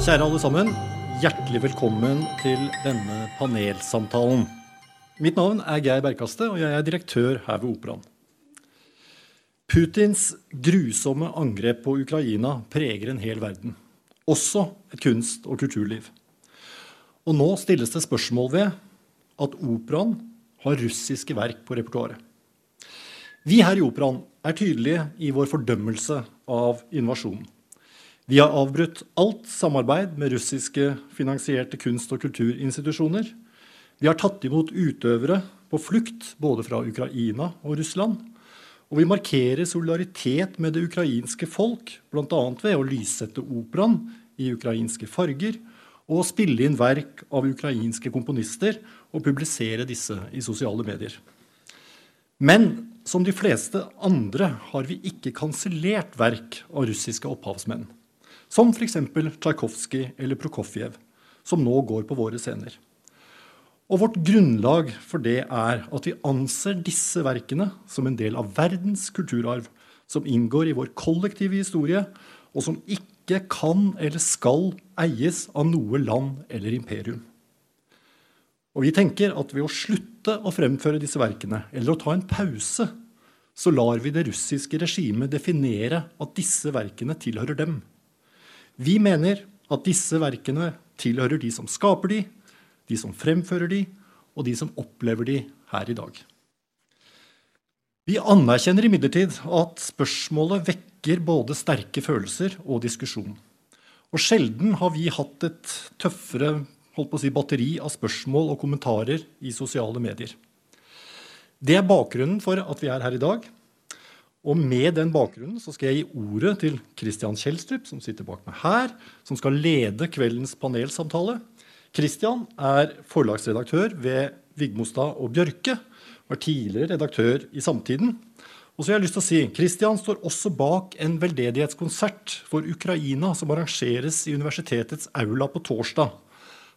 Kjære alle sammen. Hjertelig velkommen til denne panelsamtalen. Mitt navn er Geir Berkaste, og jeg er direktør her ved Operaen. Putins grusomme angrep på Ukraina preger en hel verden, også et kunst- og kulturliv. Og nå stilles det spørsmål ved at Operaen har russiske verk på repertoaret. Vi her i Operaen er tydelige i vår fordømmelse av invasjonen. Vi har avbrutt alt samarbeid med russiske finansierte kunst- og kulturinstitusjoner. Vi har tatt imot utøvere på flukt både fra Ukraina og Russland. Og vi markerer solidaritet med det ukrainske folk, bl.a. ved å lyssette operaen i ukrainske farger og spille inn verk av ukrainske komponister og publisere disse i sosiale medier. Men som de fleste andre har vi ikke kansellert verk av russiske opphavsmenn som f.eks. Tsjajkovskij eller Prokofjev, som nå går på våre scener. Og vårt grunnlag for det er at vi anser disse verkene som en del av verdens kulturarv, som inngår i vår kollektive historie, og som ikke kan eller skal eies av noe land eller imperium. Og vi tenker at ved å slutte å fremføre disse verkene, eller å ta en pause, så lar vi det russiske regimet definere at disse verkene tilhører dem. Vi mener at disse verkene tilhører de som skaper de, de som fremfører de, og de som opplever de her i dag. Vi anerkjenner imidlertid at spørsmålet vekker både sterke følelser og diskusjon. Og sjelden har vi hatt et tøffere si, batteri av spørsmål og kommentarer i sosiale medier. Det er bakgrunnen for at vi er her i dag. Og med den bakgrunnen så skal jeg gi ordet til Christian Kjelstrup, som sitter bak meg her, som skal lede kveldens panelsamtale. Christian er forlagsredaktør ved Vigmostad og Bjørke, var tidligere redaktør i Samtiden. Og så har jeg lyst til å si, Christian står også bak en veldedighetskonsert for Ukraina som arrangeres i universitetets aula på torsdag.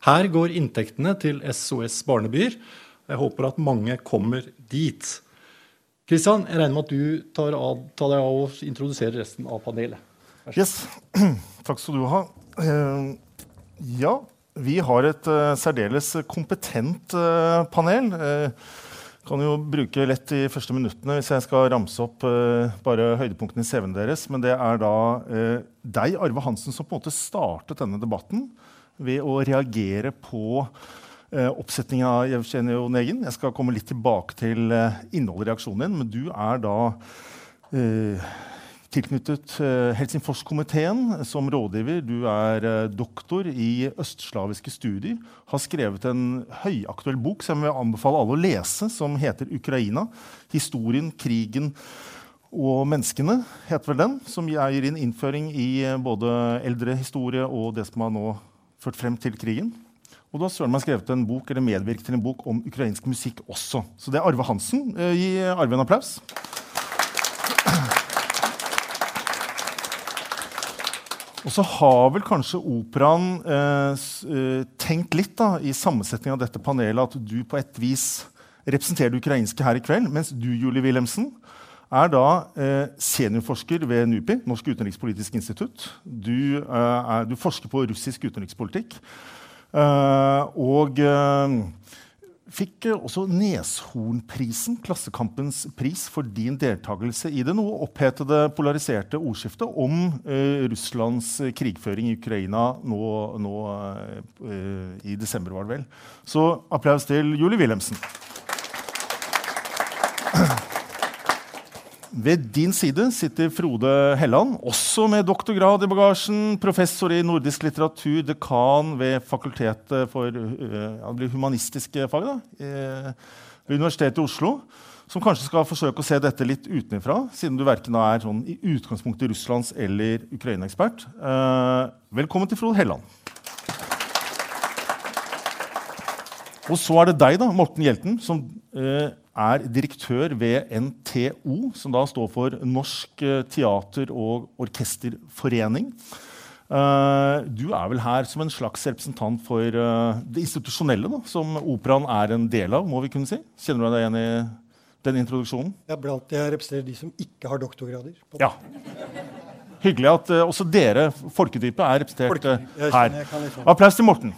Her går inntektene til SOS Barnebyer. Jeg håper at mange kommer dit. Kristian, jeg regner med at du tar, av, tar deg av å introdusere resten av panelet. Yes. Takk skal du ha. Uh, ja, vi har et uh, særdeles kompetent uh, panel. kan jo bruke lett de første minuttene hvis jeg skal ramse opp bare høydepunktene i CV-en deres. Men det er da deg, Arve Hansen, som på en måte startet denne debatten ved å reagere på oppsetningen av Jevgenij Onegin. Jeg skal komme litt tilbake til eh, innholdet i reaksjonen din, men du er da eh, tilknyttet eh, Helsingforskomiteen som rådgiver. Du er eh, doktor i østslaviske studier. Har skrevet en høyaktuell bok som jeg vil anbefale alle å lese, som heter 'Ukraina. Historien, krigen' og menneskene, heter vel den, som gir inn innføring i eh, både eldre historie og det som har nå ført frem til krigen. Og da har Søren meg skrevet en bok, eller medvirket til en bok om ukrainsk musikk også. Så det er Arve Hansen. Eh, gi Arve en applaus. Og så har vel kanskje operaen eh, eh tenkt litt da, i sammensetningen av dette panelet at du på et vis representerer det ukrainske her i kveld, mens du, Julie Wilhelmsen, er da eh, seniorforsker ved NUPI, Norsk utenrikspolitisk institutt. Du, eh, er, du forsker på russisk utenrikspolitikk. Uh, og uh, fikk også Neshornprisen, Klassekampens pris, for din deltakelse i det noe opphetede, polariserte ordskiftet om uh, Russlands krigføring i Ukraina nå, nå i desember, var det vel. Så applaus til Julie Wilhelmsen. Ved din side sitter Frode Helland, også med doktorgrad i bagasjen. Professor i nordisk litteratur, dekan ved Fakultetet for uh, humanistiske fag da, ved Universitetet i Oslo. Som kanskje skal forsøke å se dette litt utenfra, siden du verken er sånn, i utgangspunktet Russlands- eller Ukraina-ekspert. Uh, velkommen til Frode Helland. Og så er det deg, da, Morten Hjelten, som uh, er direktør ved NTO, som da står for Norsk eh, teater- og orkesterforening. Uh, du er vel her som en slags representant for uh, det institusjonelle, da, som operaen er en del av? må vi kunne si. Kjenner du deg igjen i den introduksjonen? Ja, blant Jeg representerer de som ikke har doktorgrader. Ja. Hyggelig at også dere, folkedypet, er representert uh, her. Liksom- Applaus til Morten.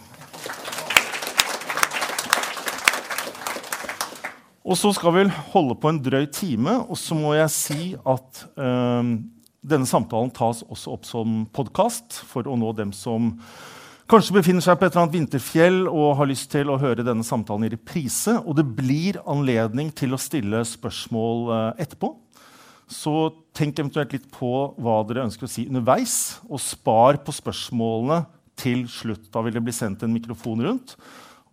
Og så skal vi holde på en drøy time, og så må jeg si at øh, denne samtalen tas også opp som podkast for å nå dem som kanskje befinner seg på et eller annet vinterfjell og har lyst til å høre denne samtalen i reprise. Og det blir anledning til å stille spørsmål uh, etterpå. Så tenk eventuelt litt på hva dere ønsker å si underveis, og spar på spørsmålene til slutt. Da vil det bli sendt en mikrofon rundt.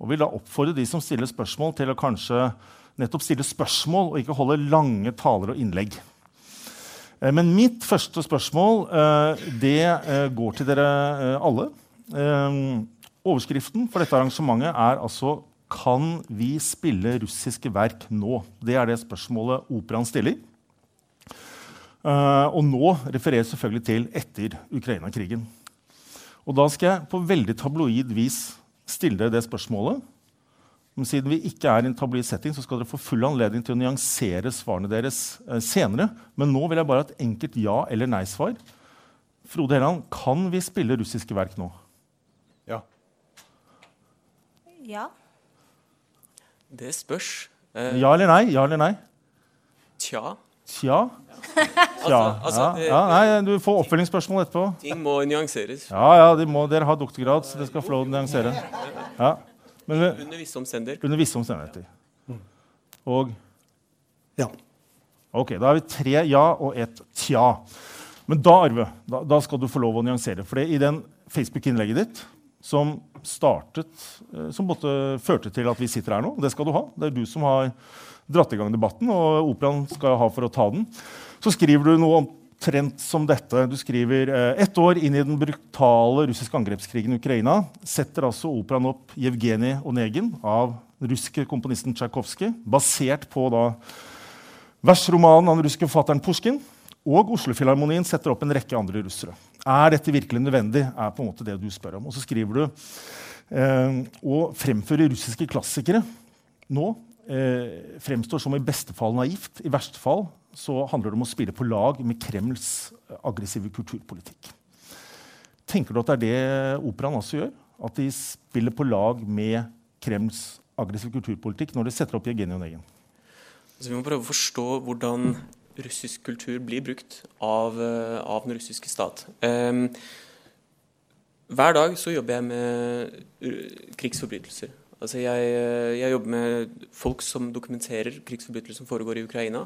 Og vil da oppfordre de som stiller spørsmål, til å kanskje nettopp stille spørsmål og ikke holde lange taler og innlegg. Eh, men mitt første spørsmål eh, det eh, går til dere alle. Overskriften for dette arrangementet er altså 'Kan vi spille russiske verk nå?' Det er det spørsmålet operaen stiller. Og nå refereres selvfølgelig til etter Ukraina-krigen. Og da skal jeg på veldig tabloid vis stille dere det spørsmålet. Men siden vi ikke er i en tabloid setting, så skal dere få full anledning til å nyansere svarene deres uh, senere. Men nå vil jeg bare ha et enkelt ja- eller nei-svar. Frode Helland, kan vi spille russiske verk nå? Ja. Ja. Det spørs. Eh, ja eller nei? Ja eller nei? Tja. Tja. Altså, altså, ja, ja, nei, du får oppfølgingsspørsmål etterpå. Ting må nyanseres. Ja, ja, de må, Dere har doktorgrad, så dere skal få lov til å nyansere. Ja. Men, under visse omstendigheter. Under visse omstendigheter. Og Ja. Ok, Da har vi tre ja og ett tja. Men da, Arve, da, da skal du få lov å nyansere. For i den Facebook-innlegget ditt som startet, eh, som både førte til at vi sitter her nå, det skal du ha. Det er du som har dratt i gang debatten, og operaen skal ha for å ta den. Så skriver du noe omtrent som dette. Du skriver eh, ett år inn i den brutale russiske angrepskrigen i Ukraina setter altså operaen opp 'Jevgenij Onegin' av den russiske komponisten Tsjajkovskij, basert på da versromanen av den russiske forfatteren Pusjkin. Og Oslofilharmonien setter opp en rekke andre russere. Er dette virkelig nødvendig? er på en måte det du spør om. Og så skriver du eh, å fremføre russiske klassikere nå eh, fremstår som i beste fall naivt. I verste fall så handler det om å spille på lag med Kremls eh, aggressive kulturpolitikk. Tenker du at det er det operaen også gjør? At de spiller på lag med Kremls aggressive kulturpolitikk når de setter opp Jevgenij Onegin? Altså, vi må prøve å forstå hvordan russisk kultur blir brukt av, uh, av den russiske stat. Um, hver dag så jobber jeg med krigsforbrytelser. Altså jeg, eh, jeg, jobber med folk som dokumenterer krigsforbrytelser som foregår i Ukraina.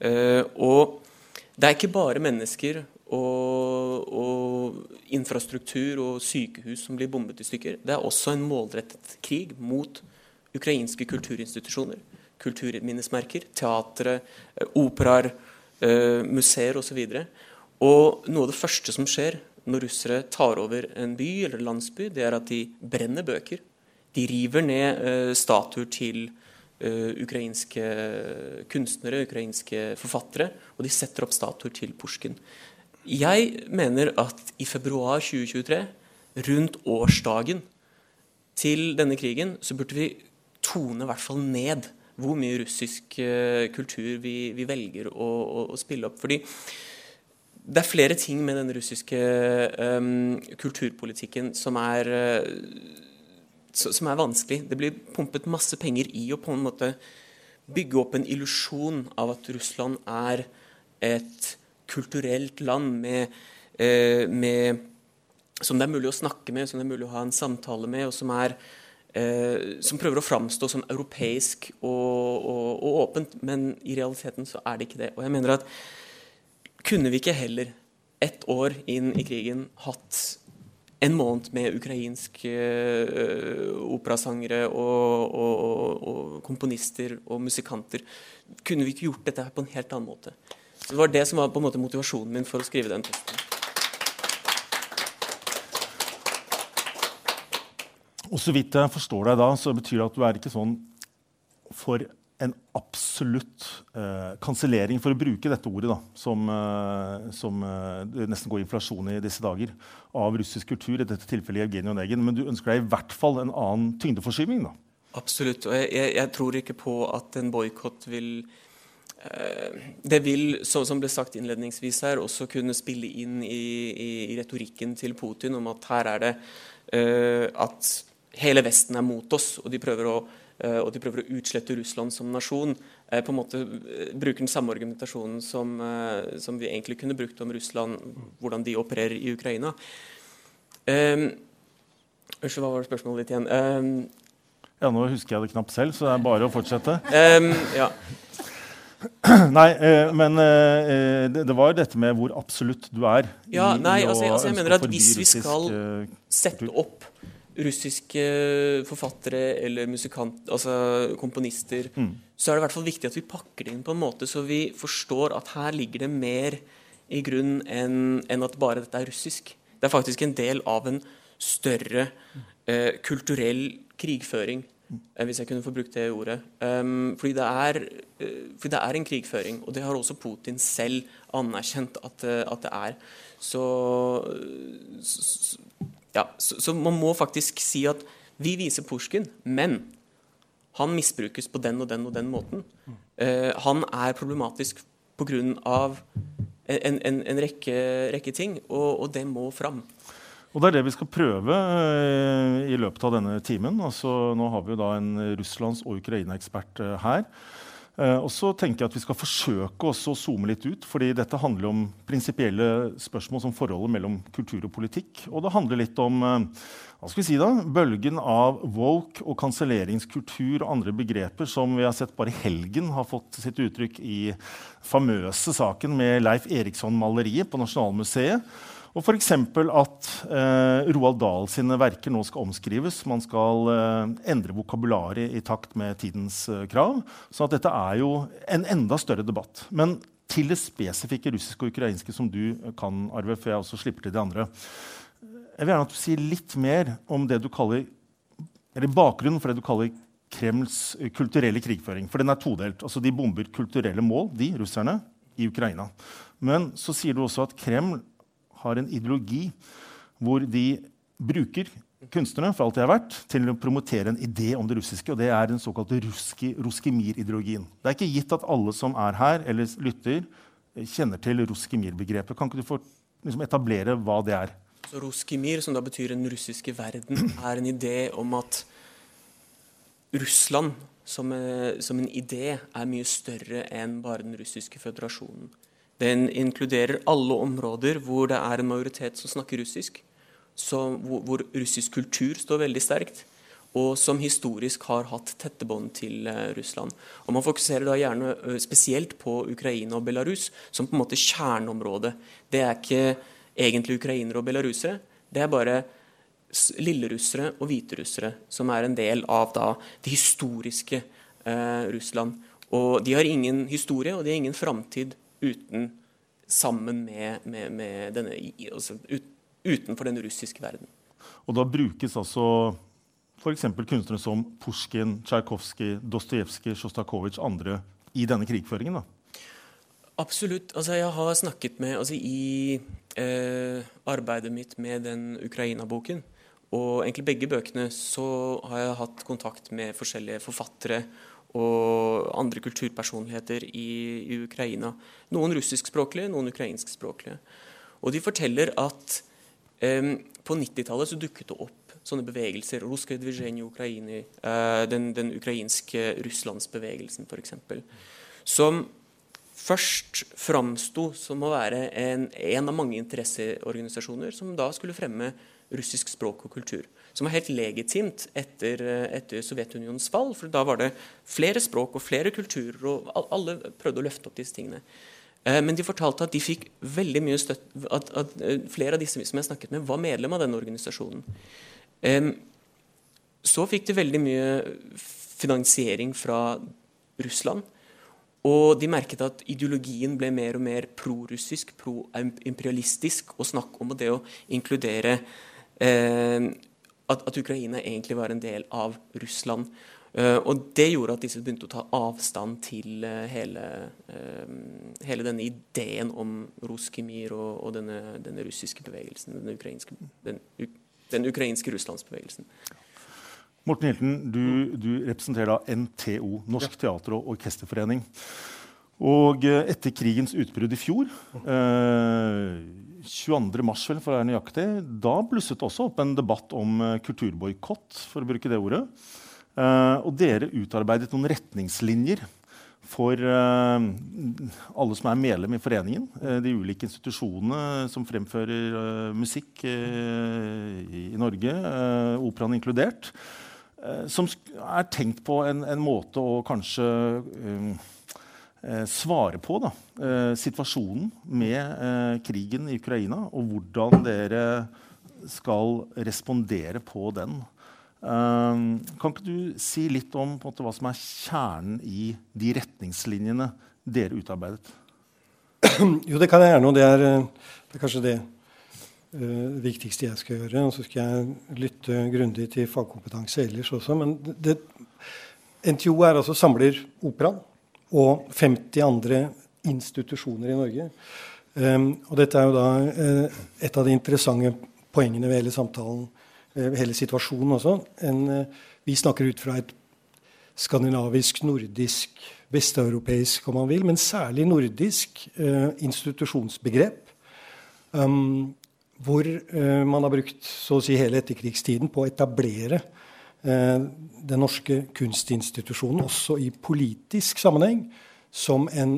Uh, og det er ikke bare mennesker og, og, infrastruktur og sykehus som blir bombet i stykker. Det er også en målrettet krig mot ukrainske kulturinstitusjoner. Kulturminnesmerker, teatre, eh, operaer, uh, museer osv. Og, og noe av det første som skjer når russere tar over en by eller landsby, det er at de brenner bøker de river ned statuer til ukrainske kunstnere, ukrainske forfattere, og de setter opp statuer til Pusjkin. Jeg mener at i februar 2023, rundt årsdagen til denne krigen, så burde vi tone i hvert fall ned hvor mye russisk uh, kultur vi, vi velger å, å, å, spille opp. Fordi det er flere ting med den russiske um, kulturpolitikken som er uh, som er vanskelig. Det blir pumpet masse penger i å på en måte bygge opp en illusjon av at Russland er et kulturelt land med, eh, med, som det er mulig å snakke med, som det er mulig å ha en samtale med, og som, er, eh, som prøver å framstå som europeisk og, og, og, åpent. Men i realiteten så er det ikke det. Og jeg mener at kunne vi ikke heller, ett år inn i krigen, hatt en måned med ukrainske uh, operasangere og, og, og, komponister og musikanter. Kunne vi ikke gjort dette her på en helt annen måte? Så Det var det som var på en måte motivasjonen min for å skrive den testen. Og så vidt jeg forstår deg da, så betyr det at du er ikke sånn for en absolutt eh, kansellering, for å bruke dette ordet, da, som, eh, som eh, nesten går inflasjon i disse dager, av russisk kultur, i dette tilfellet Evgenij Onegin. Men du ønsker deg i hvert fall en annen tyngdeforskyvning? da? Absolutt. Og jeg, jeg, jeg tror ikke på at en boikott vil eh, det vil, som, ble sagt innledningsvis her, også kunne spille inn i, i, retorikken til Putin om at her er det uh, at hele Vesten er mot oss, og de prøver å, og de prøver å utslette Russland som nasjon. Uh, på en måte bruker den samme argumentasjonen som, som, vi egentlig kunne brukt om Russland, hvordan de opererer i Ukraina. Unnskyld, hva var spørsmålet ditt igjen? ja, Nå husker jeg det knapt selv, så det er bare å fortsette. ja. Nei, eh, men eh, det, var jo dette med hvor absolutt du er. Ja, nei, altså, altså, jeg mener at Hvis vi skal eh, sette opp russiske forfattere eller musikant, altså komponister, mm. så er det i hvert fall viktig at vi pakker det inn på en måte så vi forstår at her ligger det mer i grunn enn, en at bare dette er russisk. Det er faktisk en del av en større eh, kulturell krigføring Eh, hvis jeg kunne få brukt det ordet. Um, fordi, det er, uh, fordi, det er, en krigføring, og det har også Putin selv anerkjent at, uh, at det er. Så, så, ja, så, så, man må faktisk si at vi viser Pushkin, men han misbrukes på den og den og den måten. Uh, han er problematisk pga. En, en, en rekke, rekke ting, og, og det må fram. Og Det er det vi skal prøve uh, i løpet av denne timen. Altså, nå har vi jo da en Russlands- og Ukraina-ekspert uh, her. Uh, og så tenker jeg at Vi skal forsøke også å zoome litt ut. fordi Dette handler om prinsipielle spørsmål som forholdet mellom kultur og politikk. Og det handler litt om hva skal vi si da, bølgen av woke og kanselleringskultur og andre begreper som vi har sett bare i helgen har fått sitt uttrykk i famøse saken med Leif Eriksson-maleriet på Nasjonalmuseet. Og f.eks. at eh, Roald Dahl sine verker nå skal omskrives. Man skal eh, endre vokabularet i takt med tidens eh, krav. Så dette er jo en enda større debatt. Men til det spesifikke russiske og ukrainske som du kan, Arve, før jeg også slipper til de andre. Jeg vil gjerne at du sier litt mer om det du kaller, eller bakgrunnen for det du kaller Kremls kulturelle krigføring. For den er todelt. Altså, de bomber kulturelle mål, de russerne, i Ukraina. Men så sier du også at Kreml har en ideologi hvor de bruker kunstnerne for alt de har vært, til å promotere en idé om det russiske. og Det er den såkalte ruskimir-ideologien. Det er ikke gitt at alle som er her eller lytter, kjenner til ruskimir-begrepet. Kan ikke du få liksom, etablere hva det er? Så Ruskimir, som da betyr den russiske verden, er en idé om at Russland som, som en idé er mye større enn bare den russiske føderasjonen. Den inkluderer alle områder hvor det er en majoritet som snakker russisk, som, hvor, hvor, russisk kultur står veldig sterkt, og som historisk har hatt tette bånd til uh, Russland. Og Man fokuserer da gjerne uh, spesielt på Ukraina og Belarus som på en måte kjerneområdet. Det er ikke egentlig ukrainere og belarusere, det er bare lillerussere og hviterussere som er en del av da, det historiske uh, Russland. Og De har ingen historie og de har ingen framtid uten, sammen med, med, med denne, altså ut, utenfor den russiske verden. Og da brukes altså f.eks. kunstnere som Pusjkin, Tsjajkovskij, Dostojevskij, Sjostakovitsj andre i denne krigføringen? da? Absolutt. Altså, jeg har snakket med altså, I eh, arbeidet mitt med den Ukraina-boken, og egentlig begge bøkene, så har jeg hatt kontakt med forskjellige forfattere og andre kulturpersonligheter i, i Ukraina. Noen russiskspråklige, noen ukrainskspråklige. Og de forteller at um, på 90-tallet så dukket det opp sånne bevegelser. Ukraini, uh, den, den, ukrainske russlandsbevegelsen, f.eks. Som først framsto som å være en, en av mange interesseorganisasjoner som da skulle fremme russisk språk og kultur som var helt legitimt etter, eh, etter, Sovjetunionens fall. For da var det flere språk og flere kulturer, og alle prøvde å løfte opp disse tingene. Eh, men de fortalte at de fikk veldig mye støtte, at, at, eh, flere av disse som jeg snakket med, var medlem av denne organisasjonen. Så fikk de veldig mye finansiering fra Russland. Og de merket at ideologien ble mer og mer prorussisk, pro-imperialistisk, og snakk om det å inkludere eh, at, at, Ukraina egentlig var en del av Russland. Uh, og Det gjorde at disse begynte å ta avstand til uh, hele, uh, hele, denne ideen om Ruskimir og, og denne, denne, russiske bevegelsen. Den ukrainske, den, den ukrainske russlandsbevegelsen. Morten Hilton, du, du representerer da NTO, Norsk teater- og orkesterforening. Og eh, etter krigens utbrudd i fjor, eh, 22. mars vel, for å være nøyaktig, da blusset det også opp en debatt om eh, kulturboikott, for å bruke det ordet. Eh, og dere utarbeidet noen retningslinjer for eh, alle som er medlem i foreningen. de ulike institusjonene som fremfører musikk i, Norge, eh, operaen inkludert. som er tenkt på en, en måte å kanskje svare på da, eh, situasjonen med eh, krigen i Ukraina, og hvordan dere skal respondere på den. Eh, kan ikke du si litt om måte, hva som er kjernen i de retningslinjene dere utarbeidet? Jo, det kan jeg gjerne, og det er, eh, det er kanskje det uh, viktigste jeg skal gjøre. Og så skal jeg lytte grundig til fagkompetanse ellers også. Men det, NTO er altså samler operaen og 50 andre institusjoner i Norge. Um, og dette er jo da eh, et av de interessante poengene ved hele samtalen, eh, hele situasjonen også. En, eh, vi snakker ut fra et skandinavisk, nordisk, vesteuropeisk, om man vil, men særlig nordisk institusjonsbegrep. Um, hvor man har brukt så å si hele etterkrigstiden på å etablere den norske kunstinstitusjonen også i politisk sammenheng som en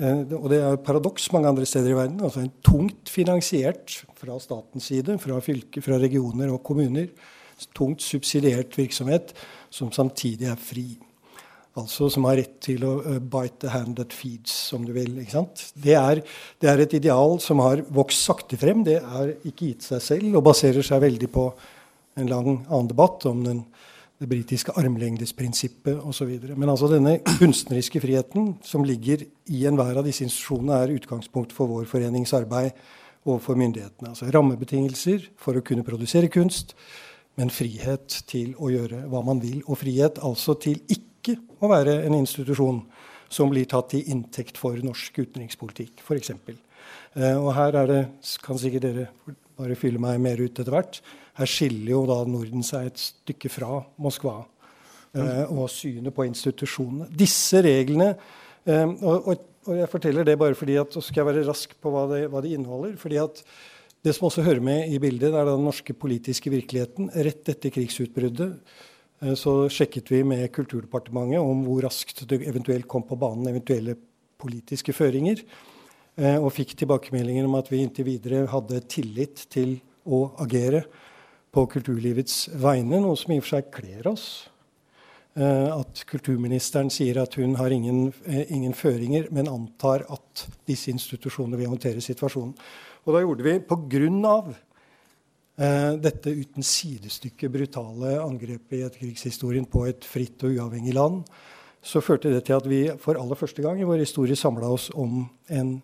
eh, og det er et paradoks mange andre steder i verden. altså En tungt finansiert fra statens side, fra fylker, fra regioner og kommuner, tungt subsidiert virksomhet som samtidig er fri. Altså som har rett til å uh, bite the hand that feeds, om du vil. ikke sant? Det er, det er et ideal som har vokst sakte frem. Det er ikke gitt seg selv og baserer seg veldig på en lang annen debatt om den, det britiske armlengdesprinsippet osv. Men altså denne kunstneriske friheten som ligger i enhver av disse institusjonene, er utgangspunkt for vår forenings arbeid overfor myndighetene. Altså rammebetingelser for å kunne produsere kunst, men frihet til å gjøre hva man vil. Og frihet altså til ikke å være en institusjon som blir tatt til inntekt for norsk utenrikspolitikk, f.eks. Eh, og her er det, kan sikkert dere bare fylle meg mer ut etter hvert, her skiller jo da Norden seg et stykke fra Moskva eh, og synet på institusjonene. Disse reglene eh, og, jeg forteller det bare fordi at, så skal jeg være rask på hva det, hva det inneholder. fordi at det som også hører med i bildet, det er den norske politiske virkeligheten. Rett etter krigsutbruddet eh, så sjekket vi med Kulturdepartementet om hvor raskt det eventuelt kom på banen eventuelle politiske føringer. Eh, og fikk tilbakemeldinger om at vi inntil videre hadde tillit til å agere på kulturlivets vegne, noe som i og for seg kler oss. Eh, at kulturministeren sier at hun har ingen, ingen føringer, men antar at disse institusjonene vil håndtere situasjonen. Og da gjorde vi pga. av dette uten sidestykke brutale angrepet i etterkrigshistorien på et fritt og uavhengig land, så førte det til at vi for aller første gang i vår historie samla oss om en,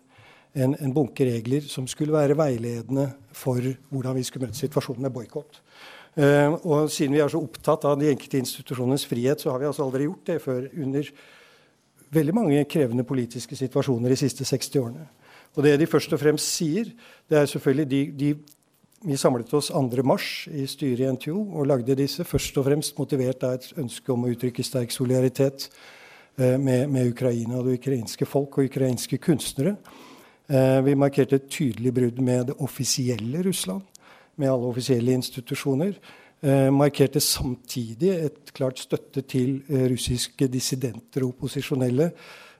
en, en, bunke regler som skulle være veiledende for hvordan vi skulle møte situasjonen med boikott. Uh, og siden vi er så opptatt av de enkelte institusjonenes frihet, så har vi altså aldri gjort det før under veldig mange krevende politiske situasjoner de siste 60 årene. Og det de først og fremst sier, det er selvfølgelig de, de Vi samlet oss 2.3 i styret i NTO og lagde disse først og fremst motivert av et ønske om å uttrykke sterk solidaritet eh, med, med, Ukraina og det ukrainske folk og ukrainske kunstnere. Eh, vi markerte et tydelig brudd med det offisielle Russland, med alle offisielle institusjoner. Eh, markerte samtidig et klart støtte til eh, russiske dissidenter og opposisjonelle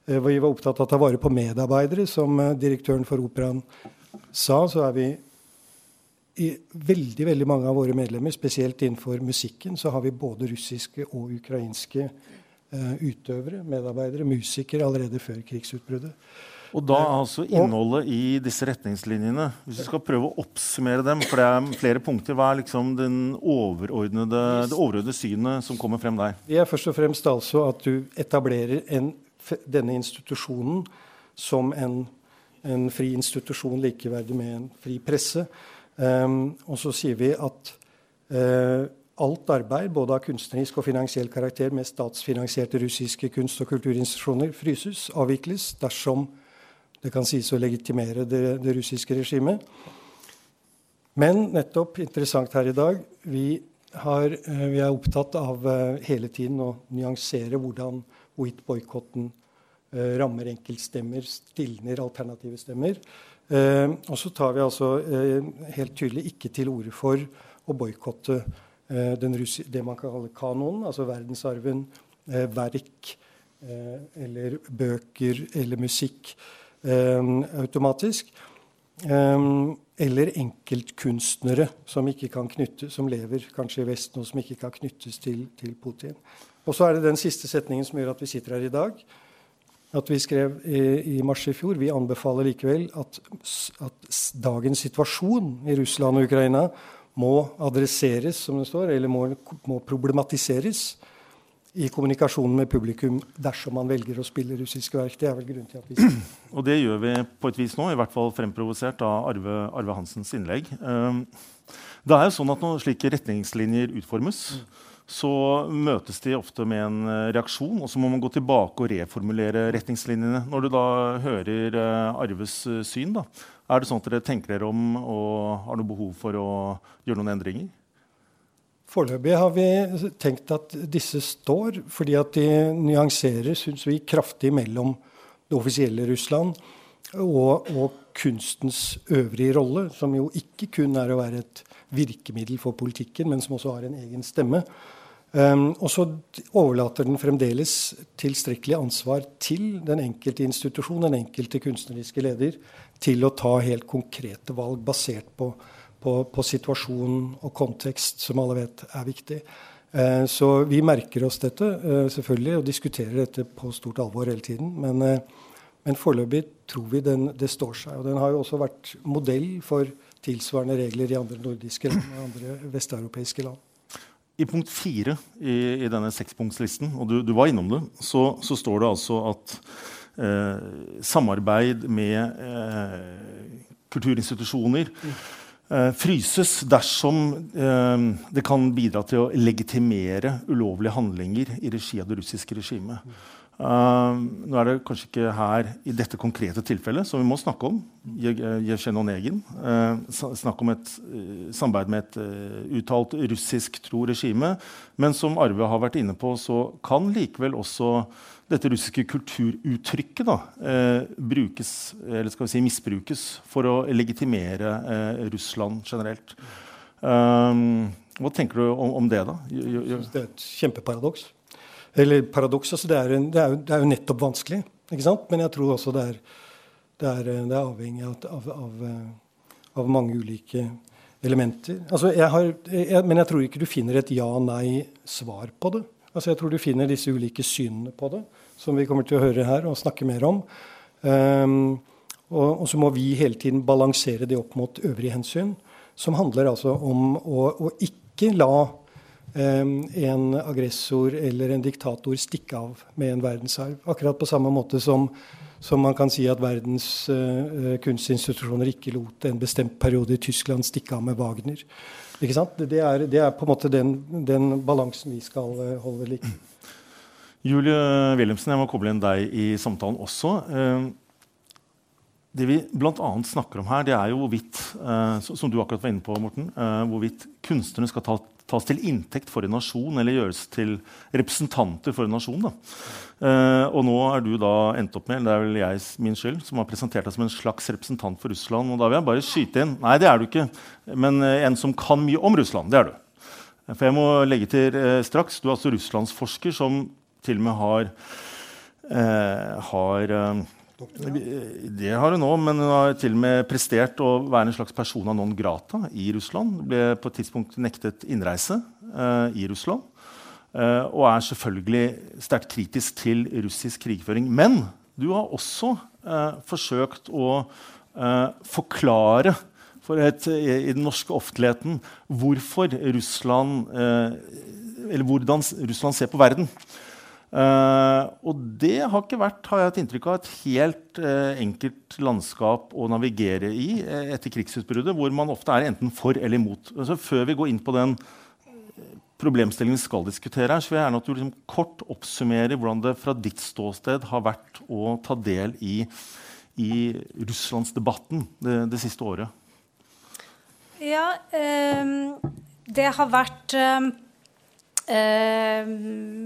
vi var opptatt av å ta vare på medarbeidere. Som direktøren for Operaen sa, så er vi i veldig veldig mange av våre medlemmer, spesielt innenfor musikken, så har vi både russiske og ukrainske utøvere, medarbeidere, musikere, allerede før krigsutbruddet. Og da altså innholdet i disse retningslinjene, hvis du skal prøve å oppsummere dem, for det er flere punkter, hva er liksom overordnede, det overordnede synet som kommer frem der? Det er først og fremst altså at du etablerer en denne institusjonen som en, en, fri institusjon likeverdig med en fri presse. Um, og så sier vi at uh, alt arbeid, både av kunstnerisk og finansiell karakter med statsfinansierte russiske kunst- og kulturinstitusjoner, fryses, avvikles, dersom det kan sies å legitimere det, det russiske regimet. Men nettopp interessant her i dag vi, har, uh, vi er opptatt av uh, hele tiden å nyansere hvordan hvorvidt boikotten eh, rammer enkeltstemmer, stilner alternative stemmer. Eh, og så tar vi altså eh, helt tydelig ikke til orde for å boikotte eh, det man kan kalle kanonen, altså verdensarven, eh, verk eller bøker eller musikk automatisk. eller enkeltkunstnere som, knytte, som lever kanskje i Vesten, og som ikke kan knyttes til, til Putin. Og så er det den siste setningen som gjør at vi sitter her i dag at vi skrev i, i, mars i fjor vi anbefaler likevel at, at, dagens situasjon i Russland og Ukraina må adresseres, som det står, eller må, må problematiseres i kommunikasjonen med publikum dersom man velger å spille russiske verk. Det er vel grunnen til at vi Og det gjør vi på et vis nå, i hvert fall fremprovosert av Arve, Arve Hansens innlegg. Um, det er jo sånn at når slike retningslinjer utformes, så møtes de ofte med en eh, reaksjon, og så må man gå tilbake og reformulere retningslinjene. Når du da hører uh, Arves uh, syn, da, er det sånn at dere tenker dere om og har noe behov for å gjøre noen endringer? Foreløpig har vi tenkt at disse står, fordi at de nyanserer synes vi, kraftig mellom det offisielle Russland og, og kunstens øvrige rolle, som jo ikke kun er å være et virkemiddel for politikken, men som også har en egen stemme. Um, og så overlater den fremdeles tilstrekkelig ansvar til den enkelte institusjon, den enkelte kunstneriske leder, til å ta helt konkrete valg basert på, på, på situasjon og kontekst, som alle vet er viktig. Uh, så vi merker oss dette uh, selvfølgelig og diskuterer dette på stort alvor hele tiden. Men, uh, men foreløpig tror vi den, det står seg. Og den har jo også vært modell for tilsvarende regler i andre nordiske land og andre vesteuropeiske land. I punkt fire i, i denne sekspunktslisten, og du, du, var innom det, så, så står det altså at eh, samarbeid med eh, kulturinstitusjoner eh, fryses dersom eh, det kan bidra til å legitimere ulovlige handlinger i regi av det russiske regimet. Uh, nå er det kanskje ikke her i dette konkrete tilfellet som vi må snakke om. Yevsjen Negin. Uh, snakke om et uh, samarbeid med et uh, uttalt russisk tro regime. Men som Arve har vært inne på, så kan likevel også dette russiske kulturuttrykket da, brukes, eller skal vi si misbrukes for å legitimere Russland generelt. hva tenker du om, om det, da? Jeg synes det er et kjempeparadoks. Eller paradoks. Altså det, er, det, jo, det, er jo, nettopp vanskelig. ikke sant? Men jeg tror også det er, det er, det er avhengig av, av, av, eh, av, mange ulike elementer. Altså jeg har, jeg, men jeg tror ikke du finner et ja-nei-svar på det. Altså jeg tror du finner disse ulike synene på det, som vi kommer til å høre her og snakke mer om. Um, og, og, så må vi hele tiden balansere det opp mot øvrige hensyn, som handler altså om å, å ikke la en aggressor eller en diktator stikke av med en verdensarv. Akkurat på samme måte som, som man kan si at verdens uh, kunstinstitusjoner ikke lot en bestemt periode i Tyskland stikke av med Wagner. Ikke sant? Det, er, det er på en måte den, den balansen vi skal uh, holde ved like. Julie Wilhelmsen, jeg må koble inn deg i samtalen også. Det vi bl.a. snakker om her, det er jo hvorvidt som du akkurat var inne på, Morten, hvorvidt kunstnerne skal ta tas til inntekt for en nasjon eller gjøres til representanter for en nasjon. Eh, og nå er du da endt opp med det er vel jeg min skyld, som har presentert deg som en slags representant for Russland. og da vil jeg bare skyte inn Nei, det er du ikke. Men uh, en som kan mye om Russland. Det er du. For jeg må legge til uh, straks Du er altså russlandsforsker som til og med har, har det har hun nå, men hun har til og med prestert å være en slags persona non grata i Russland. Ble på et tidspunkt nektet innreise uh, i Russland. Uh, og er selvfølgelig sterkt kritisk til russisk krigføring. Men du har også uh, forsøkt å forklare for et, i den norske offentligheten hvorfor Russland, eller hvordan Russland ser på verden. Uh, og det har ikke vært har jeg et inntrykk av, et helt uh, enkelt landskap å navigere i uh, etter krigsutbruddet, hvor man ofte er enten for eller imot. Altså, før vi går inn på den problemstillingen vi skal diskutere, her, så vil jeg gjerne at du liksom kort oppsummerer hvordan det fra ditt ståsted har vært å ta del i, i russlandsdebatten det, det siste året. Ja, det har vært eh,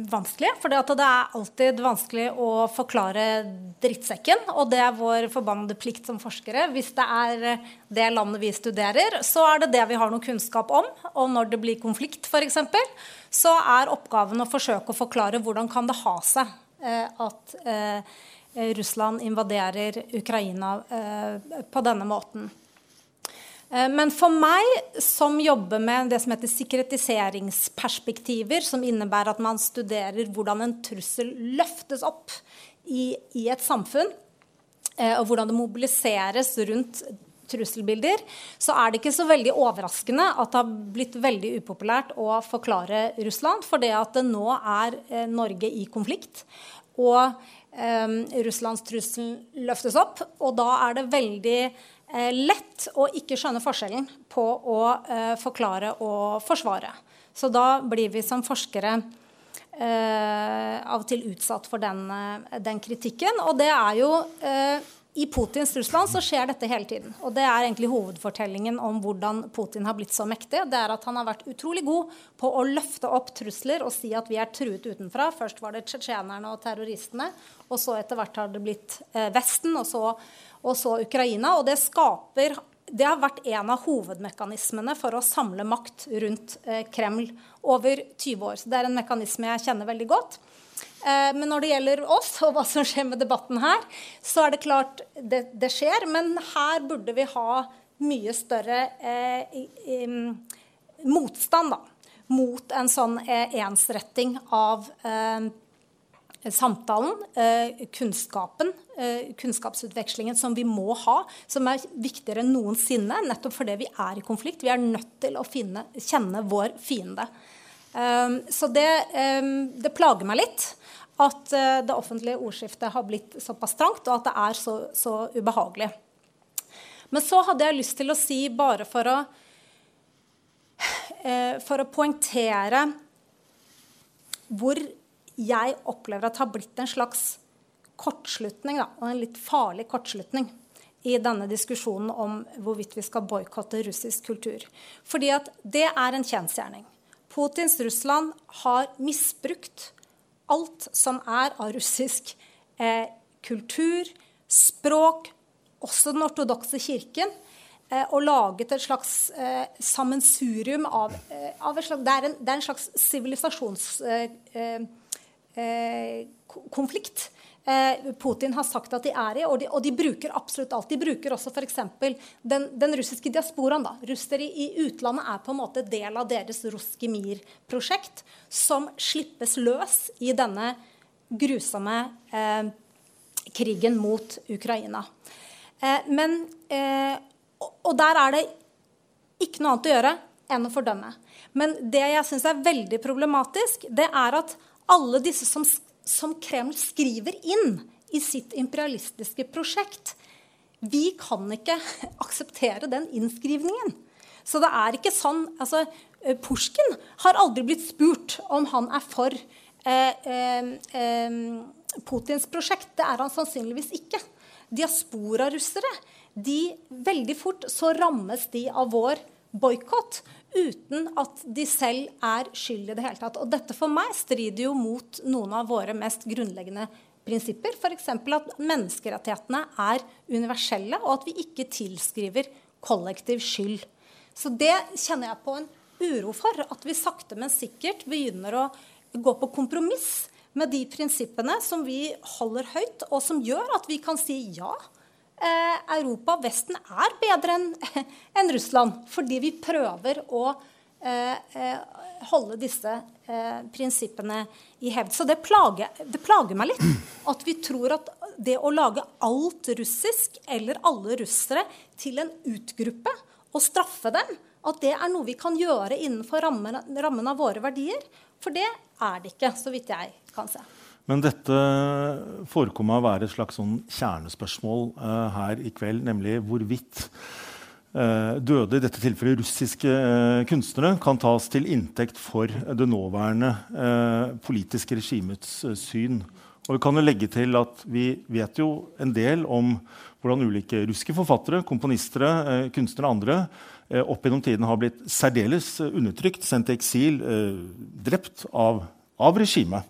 vanskelig. For det er alltid vanskelig å forklare drittsekken. Og det er vår forbannede plikt som forskere. Hvis det er det landet vi studerer, så er det det vi har noe kunnskap om. Og når det blir konflikt, f.eks., så er oppgaven å forsøke å forklare hvordan kan det ha seg eh, at eh, Russland invaderer Ukraina eh, på denne måten. Eh, men for meg, som jobber med det som heter sikkerhetiseringsperspektiver, som innebærer at man studerer hvordan en trussel løftes opp i, i et samfunn, eh, og hvordan det mobiliseres rundt trusselbilder, så er det ikke så veldig overraskende at det har blitt veldig upopulært å forklare Russland. For det at det nå er eh, Norge i konflikt, og eh, Russlands trussel løftes opp. Og da er det veldig lett å ikke skjønne forskjellen på å eh, forklare og forsvare. Så da blir vi som forskere eh, av og til utsatt for den, den, kritikken. Og det er jo i Putins Russland så skjer dette hele tiden. Og det er egentlig hovedfortellingen om hvordan Putin har blitt så mektig. Det er at han har vært utrolig god på å løfte opp trusler og si at vi er truet utenfra. Først var det tsjetsjenerne og terroristene, og så etter hvert har det blitt Vesten, og så og så Ukraina. Og det skaper det har vært en av hovedmekanismene for å samle makt rundt eh, Kreml over 20 år. Så det er en mekanisme jeg kjenner veldig godt. Eh, men når det gjelder oss og hva som skjer med debatten her, så er det klart det, det skjer. Men her burde vi ha mye større eh, motstand da, mot en sånn eh, ensretting av eh, samtalen, eh, kunnskapen, eh, kunnskapsutvekslingen som vi må ha, som er viktigere enn noensinne, nettopp fordi vi er i konflikt. Vi er nødt til å finne, kjenne vår fiende. Um, så det, um, det, plager meg litt at det offentlige ordskiftet har blitt såpass trangt, og at det er så, så, ubehagelig. Men så hadde jeg lyst til å si, bare for å, for å poengtere hvor jeg opplever at det har blitt en slags kortslutning, da, og en litt farlig kortslutning, i denne diskusjonen om hvorvidt vi skal boikotte russisk kultur. Fordi at det er en kjensgjerning. Putins Russland har misbrukt alt som er av russisk eh, kultur, språk, også den ortodokse kirken, eh, og laget et slags eh, sammensurium av, eh, av slags, det, er en, det, er en, slags sivilisasjons eh, konflikt. Eh, Putin har sagt at de er i, og de, og de bruker absolutt alt. De bruker også f.eks. Den, den russiske diasporaen. da. Russere i, utlandet er på en måte del av deres Ruskimir-prosjekt, som slippes løs i denne grusomme eh, krigen mot Ukraina. Eh, men, eh, og der er det ikke noe annet å gjøre enn å fordømme. Men det jeg syns er veldig problematisk, det er at alle disse som, som Kreml skriver inn i sitt imperialistiske prosjekt. Vi kan ikke akseptere den innskrivningen. Så det er ikke sånn altså, eh, Pushkin har aldri blitt spurt om han er for eh, eh, eh, Putins prosjekt. Det er han sannsynligvis ikke. Diasporarussere de veldig fort så rammes de av vår boikott uten at de selv er skyld i det hele tatt. Og dette for meg strider jo mot noen av våre mest grunnleggende prinsipper. F.eks. at menneskerettighetene er universelle, og at vi ikke tilskriver kollektiv skyld. Så det kjenner jeg på en uro for. At vi sakte, men sikkert begynner å gå på kompromiss med de prinsippene som vi holder høyt, og som gjør at vi kan si ja Eh, Europa, Vesten, er bedre enn en Russland. Fordi vi prøver å eh, eh, holde disse prinsippene i hevd. Så det plager, det plager, meg litt at vi tror at det å lage alt russisk eller alle russere til en utgruppe og straffe dem, at det er noe vi kan gjøre innenfor rammen, rammen av våre verdier. For det er det ikke, så vidt jeg kan se. Men dette forekommer å være et slags sånn kjernespørsmål uh, her i kveld, nemlig hvorvidt uh, døde, i dette tilfellet russiske uh, kunstnere, kan tas til inntekt for det nåværende politiske regimets syn. Og vi kan jo legge til at vi vet jo en del om hvordan ulike russiske forfattere, komponister, eh, kunstnere og andre eh, opp gjennom tiden har blitt særdeles eh, undertrykt, sendt til eksil, eh, drept av, av regimet.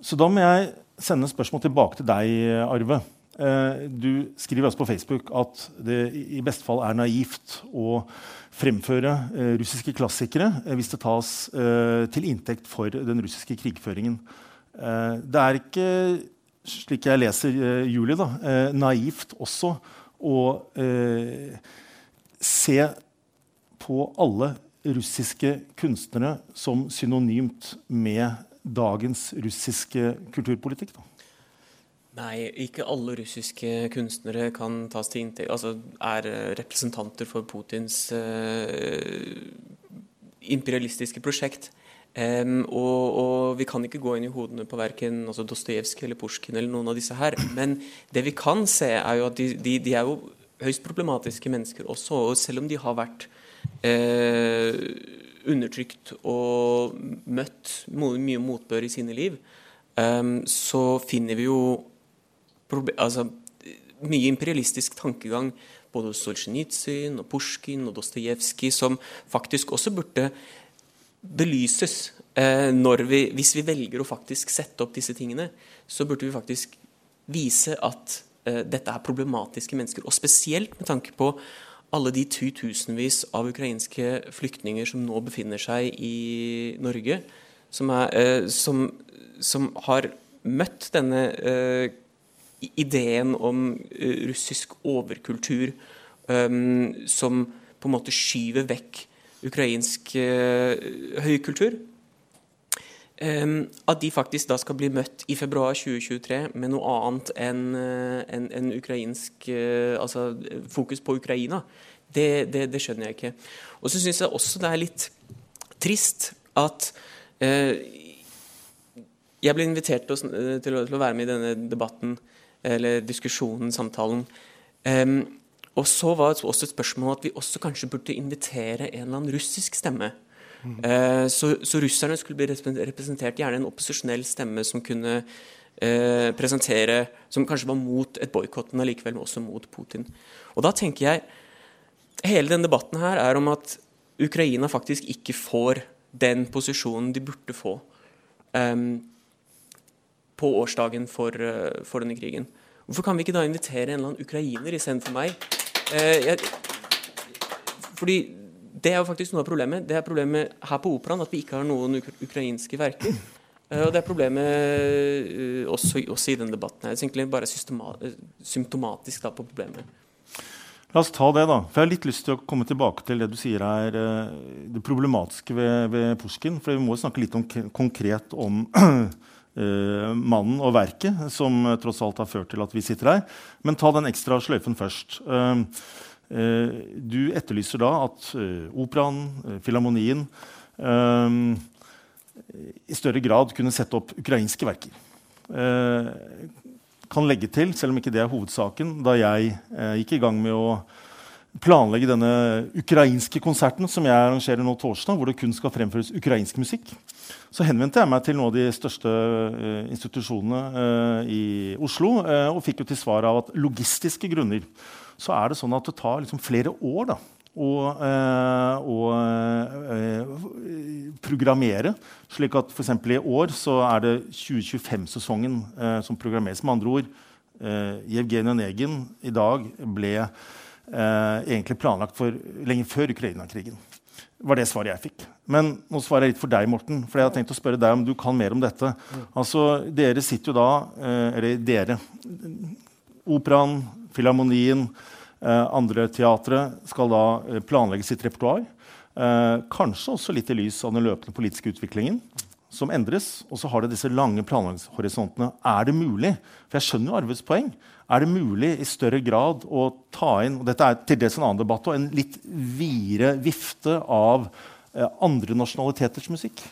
Så da må jeg sende spørsmål tilbake til deg, Arve. Eh, du skriver altså på Facebook at det i beste fall er naivt å fremføre eh, russiske klassikere eh, hvis det tas til inntekt for den russiske krigføringen. Det er ikke, slik jeg leser Julie, da, naivt også å se på alle russiske kunstnere som synonymt med dagens russiske kulturpolitikk? Da? Nei, ikke alle russiske kunstnere kan tas til inntekt, altså er eh, representanter for Putins uh, imperialistiske prosjekt. Um, og, og, vi kan ikke gå inn i hodene på verken altså Dostojevskij eller Pusjkin eller noen av disse her. Men det vi kan se, er jo at de, de, de er jo høyst problematiske mennesker også. Og selv om de har vært uh, undertrykt og møtt mye motbør i sine liv, um, så finner vi jo altså, mye imperialistisk tankegang både hos Solzjenitsyn og Pushkin og Dostojevskij som faktisk også burde belyses. Eh, vi, hvis vi velger å faktisk sette opp disse tingene, så burde vi faktisk vise at eh, dette er problematiske mennesker. Og spesielt med tanke på alle de tusenvis av ukrainske flyktninger som nå befinner seg i Norge, som, er, eh, som, som har møtt denne eh, ideen om uh, russisk overkultur um, som på en måte skyver vekk ukrainsk uh, høykultur. Um, at de faktisk da skal bli møtt i februar 2023 med noe annet enn en, en ukrainsk Altså fokus på Ukraina, det, det, det skjønner jeg ikke. Og så syns jeg også det er litt trist at jeg ble invitert til å, til å, være med i denne debatten eller diskusjonen, samtalen. Um, og så var det også et spørsmål at vi også kanskje burde invitere en eller annen russisk stemme. Uh, så, så, russerne skulle bli representert gjerne en opposisjonell stemme som kunne eh, presentere Som kanskje var mot et boikott, men allikevel også mot Putin. Og da tenker jeg Hele denne debatten her er om at Ukraina faktisk ikke får den posisjonen de burde få. Um, på årsdagen for, eh, for, denne krigen. Hvorfor kan vi ikke da invitere en eller annen ukrainer istedenfor meg? Eh, jeg, fordi det er jo faktisk noe av problemet. Det er problemet her på Operaen at vi ikke har noen uk ukrainske verker. Eh, og det er problemet også, også, i denne debatten. her. Det er egentlig bare symptomatisk da, på problemet. La oss ta det, da. For Jeg har litt lyst til å komme tilbake til det du sier er det problematiske ved, ved Pusjkin. For vi må snakke litt om, konkret om Uh, mannen og verket, som uh, tross alt har ført til at vi sitter her. Men ta den ekstra sløyfen først. Uh, du etterlyser da at operaen, filharmonien, i større grad kunne sette opp ukrainske verker. kan legge til, selv om ikke det er hovedsaken, da jeg gikk i gang med å planlegge denne ukrainske konserten som jeg arrangerer nå torsdag, hvor det kun skal fremføres ukrainsk musikk, så henvendte jeg meg til noen av de største uh, institusjonene uh, i Oslo uh, og fikk jo til svar av at logistiske grunner så er det sånn at det tar liksom flere år da, å, å programmere. slik at f.eks. i år så er det 2025-sesongen som programmeres. Med andre ord, Jevgenij Onegin i dag ble eh, egentlig planlagt for lenge før Ukraina-krigen. var det svaret jeg fikk. Men nå svarer jeg litt for deg, Morten. For jeg har tenkt å spørre deg om du kan mer om dette. Altså, Dere sitter jo da eh, Eller dere. Operaen, Filharmonien, eh, andre teatre skal da eh, planlegge sitt repertoar. Eh, kanskje også litt i lys av den løpende politiske utviklingen som endres. Og så har det disse lange planleggingshorisontene. Er det mulig? For jeg skjønner jo Arves poeng. Er det mulig i større grad å ta inn og dette er til dels en annen debatt, og en litt videre vifte av andre nasjonaliteters musikk?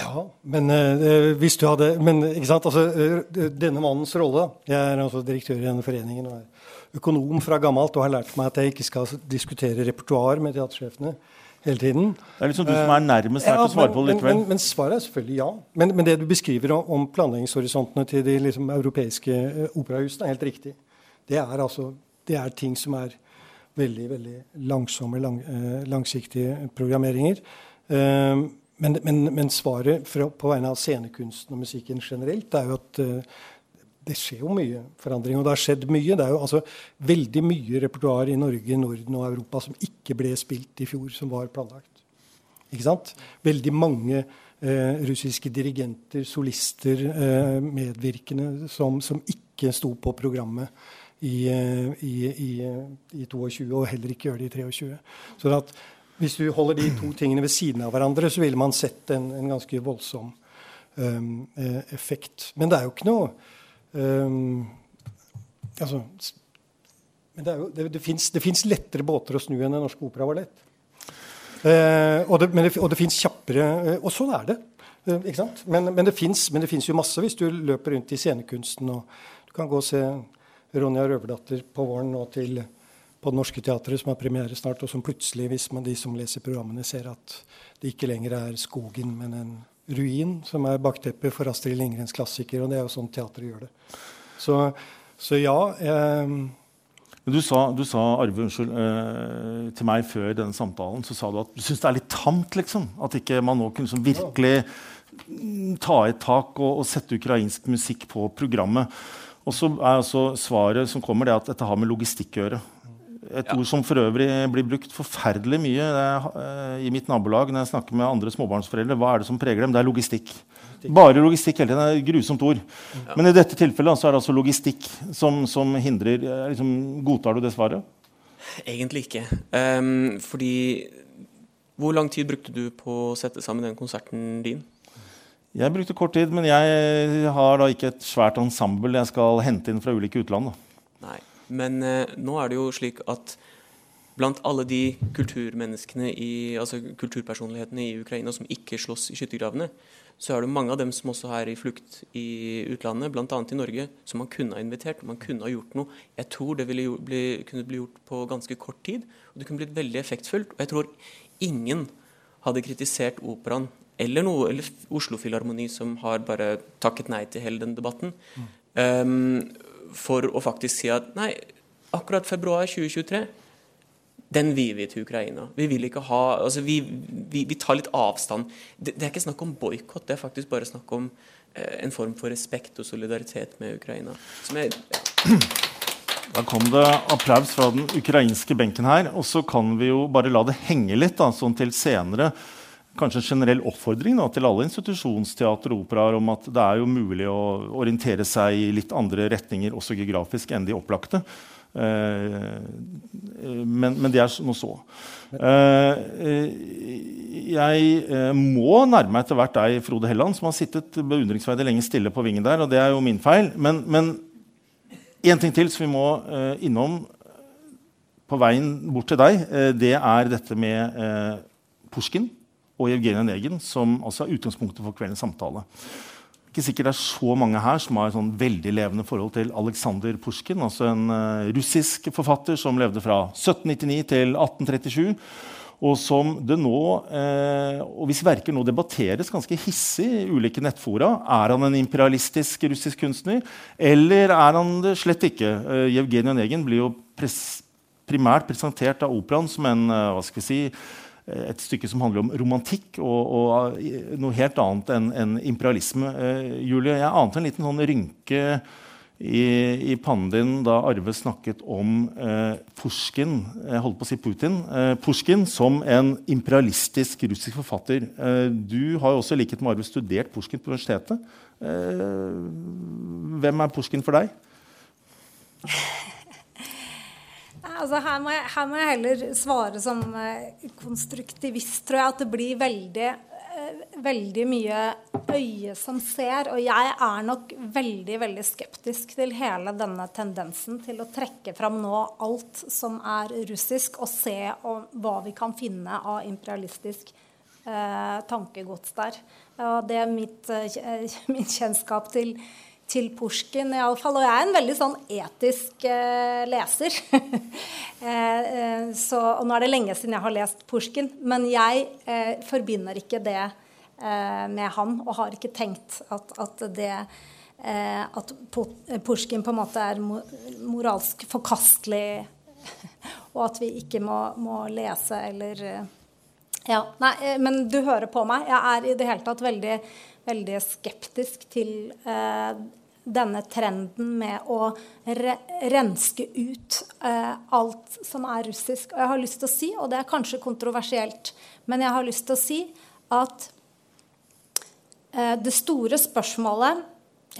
Ja, men uh, hvis du hadde Men ikke sant, altså, uh, denne mannens rolle Jeg er altså direktør i denne foreningen og er økonom fra gammelt og har lært meg at jeg ikke skal diskutere repertoar med teatersjefene. hele tiden. Det er liksom du som er nærmest her til å svare på det men, likevel. men, men svaret er selvfølgelig ja. Men, men det du beskriver om, om planleggingshorisontene til de liksom, europeiske eh, operahusene, er helt riktig. Det er, altså, det er ting som er veldig veldig langsomme, lang, eh, langsiktige programmeringer. Eh, men, men, men svaret fra, på vegne av scenekunsten og musikken generelt er jo at uh, det skjer jo mye forandring. Og det har skjedd mye. Det er jo altså veldig mye repertoar i Norge, Norden og Europa som ikke ble spilt i fjor, som var planlagt. Ikke sant? Veldig mange eh, russiske dirigenter, solister, eh, medvirkende som, som ikke sto på programmet i, eh, i, i, i 22, og heller ikke gjør det i 23. Så at hvis du holder de to tingene ved siden av hverandre, så ville man sett en, en ganske voldsom um, effekt. Men det er jo ikke noe Um, altså, men det, det, det fins lettere båter å snu enn Den norske opera var lett. Uh, og det, det, og det fins kjappere uh, Og sånn er det. Uh, ikke sant? Men, men det fins jo masse hvis du løper rundt i scenekunsten. og Du kan gå og se Ronja Røverdatter på våren nå til på Det Norske Teatret, som har premiere snart, og som plutselig, hvis man, de som leser programmene, ser at det ikke lenger er skogen, men en ruin, som er bakteppet for Astrid Lindgrens klassiker. Og det er jo sånn teatret gjør det. Så, så ja. Eh, du sa, du sa, Arve, unnskyld, eh, til meg før denne samtalen så sa du at du syns det er litt tamt, liksom. At ikke man nå kunne liksom virkelig ta et tak og, og, sette ukrainsk musikk på programmet. Og så er altså svaret som kommer, det at dette har med logistikk å gjøre. Et ja. ord som for øvrig blir brukt forferdelig mye er, uh, i mitt nabolag når jeg snakker med andre småbarnsforeldre. Hva er det som preger dem? Det er logistikk. Bare logistikk hele tiden. Det er et grusomt ord. Ja. Men i dette tilfellet så er det altså logistikk som, som hindrer eh, liksom, Godtar du det svaret? Egentlig ikke. Um, fordi Hvor lang tid brukte du på å sette sammen den konserten din? Jeg brukte kort tid, men jeg har da ikke et svært ensemble jeg skal hente inn fra ulike utland. Da. Nei. Men eh, nå er det jo slik at blant alle de kulturmenneskene, i, altså kulturpersonlighetene i Ukraina som ikke slåss i skyttergravene, så er det mange av dem som også er i flukt i utlandet, bl.a. i Norge, som man kunne ha invitert. Man kunne ha gjort noe. Jeg tror det ville bli, kunne bli gjort på ganske kort tid. Og det kunne blitt veldig effektfullt. Og jeg tror ingen hadde kritisert operaen eller, noe, eller Oslo Filharmoni, som har bare takket nei til hele den debatten. Mm. Um, for å faktisk si at nei, akkurat februar 2023 den vil vi til Ukraina. Vi vil ikke ha, altså vi, vi, vi tar litt avstand. Det, det, er ikke snakk om boikott, det er faktisk bare snakk om eh, en form for respekt og solidaritet med Ukraina. Er. Da kom det applaus fra den ukrainske benken her. Og så kan vi jo bare la det henge litt, da, sånn til senere kanskje en generell oppfordring da, til alle institusjonsteater og operaer om at det er jo mulig å orientere seg i litt andre retninger også geografisk enn de opplagte. Eh, men, men, det er nå så. Eh, jeg eh, må nærme meg etter hvert deg, Frode Helland, som har sittet beundringsverdig lenge stille på vingen der. og det er jo min feil. Men, men en ting til som vi må eh, innom på veien bort til deg, eh, det er dette med eh, Pushkin og Evgenij Onegin, som altså er utgangspunktet for kveldens samtale. Ikke sikkert det er så mange her som har et sånn veldig levende forhold til Aleksandr Pusjkin, altså en uh, russisk forfatter som levde fra 1799 til 1837. Og som det nå, eh, og hvis verker nå debatteres ganske hissig i ulike nettfora. Er han en imperialistisk russisk kunstner, eller er han det slett ikke? Eh, Jevgenij Onegin blir jo pres primært presentert av operaen som en uh, hva skal vi si, et stykke som handler om romantikk og, og noe helt annet enn en imperialisme. Uh, Julie, jeg ante en liten sånn rynke i, i pannen din da Arve snakket om eh, Pushkin jeg holdt på å si Putin, Eh, Pushkin som en imperialistisk russisk forfatter. du har jo også i likhet med Arve studert Pushkin på universitetet. hvem er Pushkin for deg? Altså, her, må jeg, her, må jeg, heller svare som eh, konstruktivist, tror jeg. At det blir veldig, eh, veldig mye øye som ser. Og jeg er nok veldig, veldig skeptisk til hele denne tendensen til å trekke fram nå alt som er russisk, og se hva vi kan finne av imperialistisk eh, tankegods der. Og det er mitt, eh, min kjennskap til til Pusjkin, iallfall. Og jeg er en veldig sånn etisk eh, leser. eh, eh, så, og nå er det lenge siden jeg har lest Pusjkin, men jeg eh, forbinder ikke det eh, med han, og har ikke tenkt at, at det eh, At Pusjkin på en måte er moralsk forkastelig, og at vi ikke må, må lese eller ja, nei, men du hører på meg. Jeg er i det hele tatt veldig, veldig skeptisk til eh, denne trenden med å re renske ut eh, alt som er russisk. Og jeg har lyst til å si, og det er kanskje kontroversielt, men jeg har lyst til å si at eh, det store spørsmålet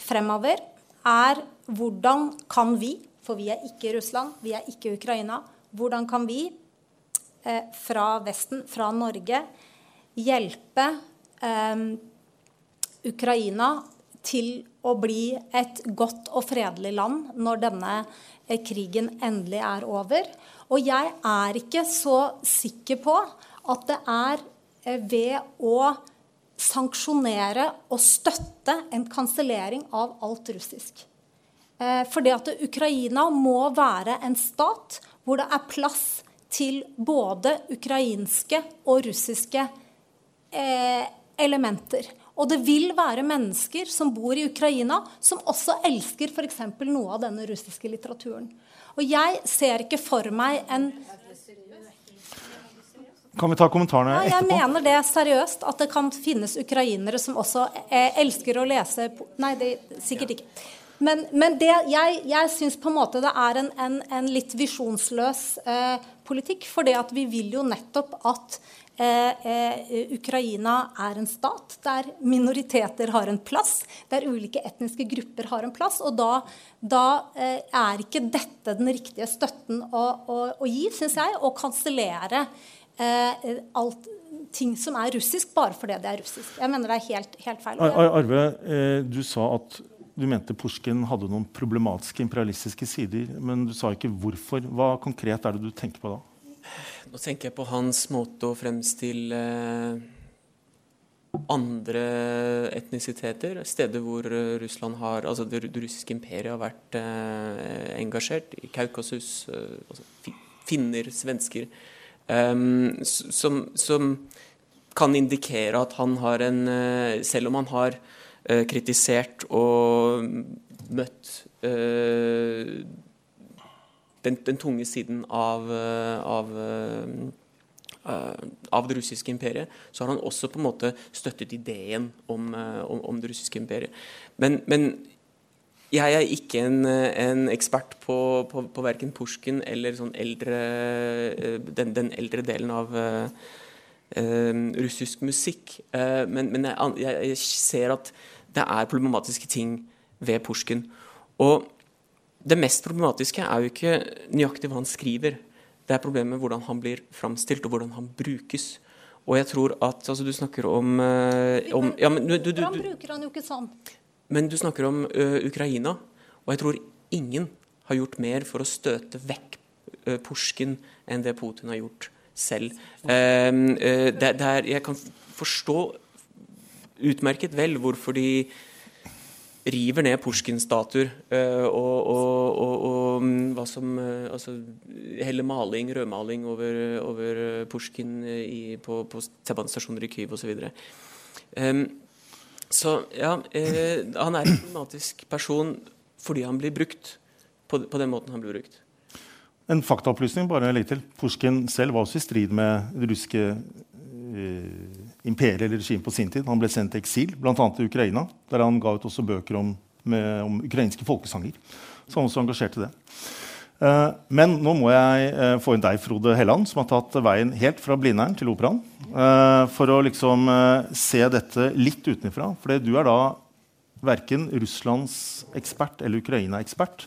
fremover er hvordan kan vi, for vi er ikke Russland, vi er ikke Ukraina, hvordan kan vi eh, fra Vesten, fra Norge, hjelpe eh, Ukraina til å bli et godt og fredelig land når denne eh, krigen endelig er over. Og jeg er ikke så sikker på at det er eh, ved å sanksjonere og støtte en kansellering av alt russisk. For fordi at Ukraina må være en stat hvor det er plass til både ukrainske og russiske elementer. Og det vil være mennesker som bor i Ukraina, som også elsker f.eks. noe av denne russiske litteraturen. Og jeg ser ikke for meg en Kan vi ta kommentarene ja, etterpå? Jeg mener det seriøst, at det kan finnes ukrainere som også eh, elsker å lese Nei, det sikkert ikke. Men, men det, jeg, jeg syns på en måte det er en, en, en litt visjonsløs eh, politikk. For det at vi vil jo nettopp at Eh, eh, Ukraina er en stat der minoriteter har en plass, der ulike etniske grupper har en plass. Og da, da eh, er ikke dette den riktige støtten å, å, å gi, syns jeg, å kansellere eh, alt ting som er russisk, bare fordi det er russisk. Jeg mener det er helt, helt feil. Ar Arve, eh, du sa at du mente Pusjkin hadde noen problematiske imperialistiske sider, men du sa ikke hvorfor. Hva konkret er det du tenker på da? Nå tenker jeg på hans måte å fremstille andre etnisiteter, steder hvor eh, Russland har, altså det, russiske imperiet har vært eh, engasjert, i Kaukasus, eh, altså finner, svensker, um, som, som, kan indikere at han har en eh, Selv om han har eh, kritisert og møtt eh, den, den, tunge siden av, eh, av, eh, av, det russiske imperiet, så har han også på en måte støttet ideen om, eh, om, om det russiske imperiet. Men, men jeg er ikke en, en ekspert på, på, på verken Pushkin eller sånn eldre, den, den, eldre delen av russisk musikk. Uh, men, men jeg, jeg, ser at det er problematiske ting ved Pusjkin. Og det mest problematiske er jo ikke nøyaktig hva han skriver. Det er problemet med hvordan han blir framstilt, og hvordan han brukes. Og jeg tror at altså, Du snakker om, uh, om ja, men, du, du, du, Hvordan bruker han jo ikke sånn? Men du snakker om uh, Ukraina, og jeg tror ingen har gjort mer for å støte vekk uh, Pushkin enn det Putin har gjort selv. Det, det er, jeg kan forstå utmerket vel hvorfor de river ned Pushkin-statuer uh, og, og, og, og, mm, hva som uh, altså, heller maling, rødmaling over, over Pushkin på, på T-banestasjoner i Kyiv osv. Um, så ja, eh, han er en problematisk person fordi han blir brukt på, på den måten han blir brukt. En faktaopplysning bare litt til. Pusjkin selv var også i strid med det russiske imperiet eller regimet på sin tid. Han ble sendt til eksil, bl.a. til Ukraina, der han ga ut også bøker om, med, om ukrainske folkesanger. Så han også engasjert i det. Uh, men nå må jeg uh, få inn deg, Frode Helland, som har tatt veien helt fra Blindern til Operaen. Uh, for å liksom se dette litt utenfra. For du er da verken Russlands ekspert eller Ukraina-ekspert.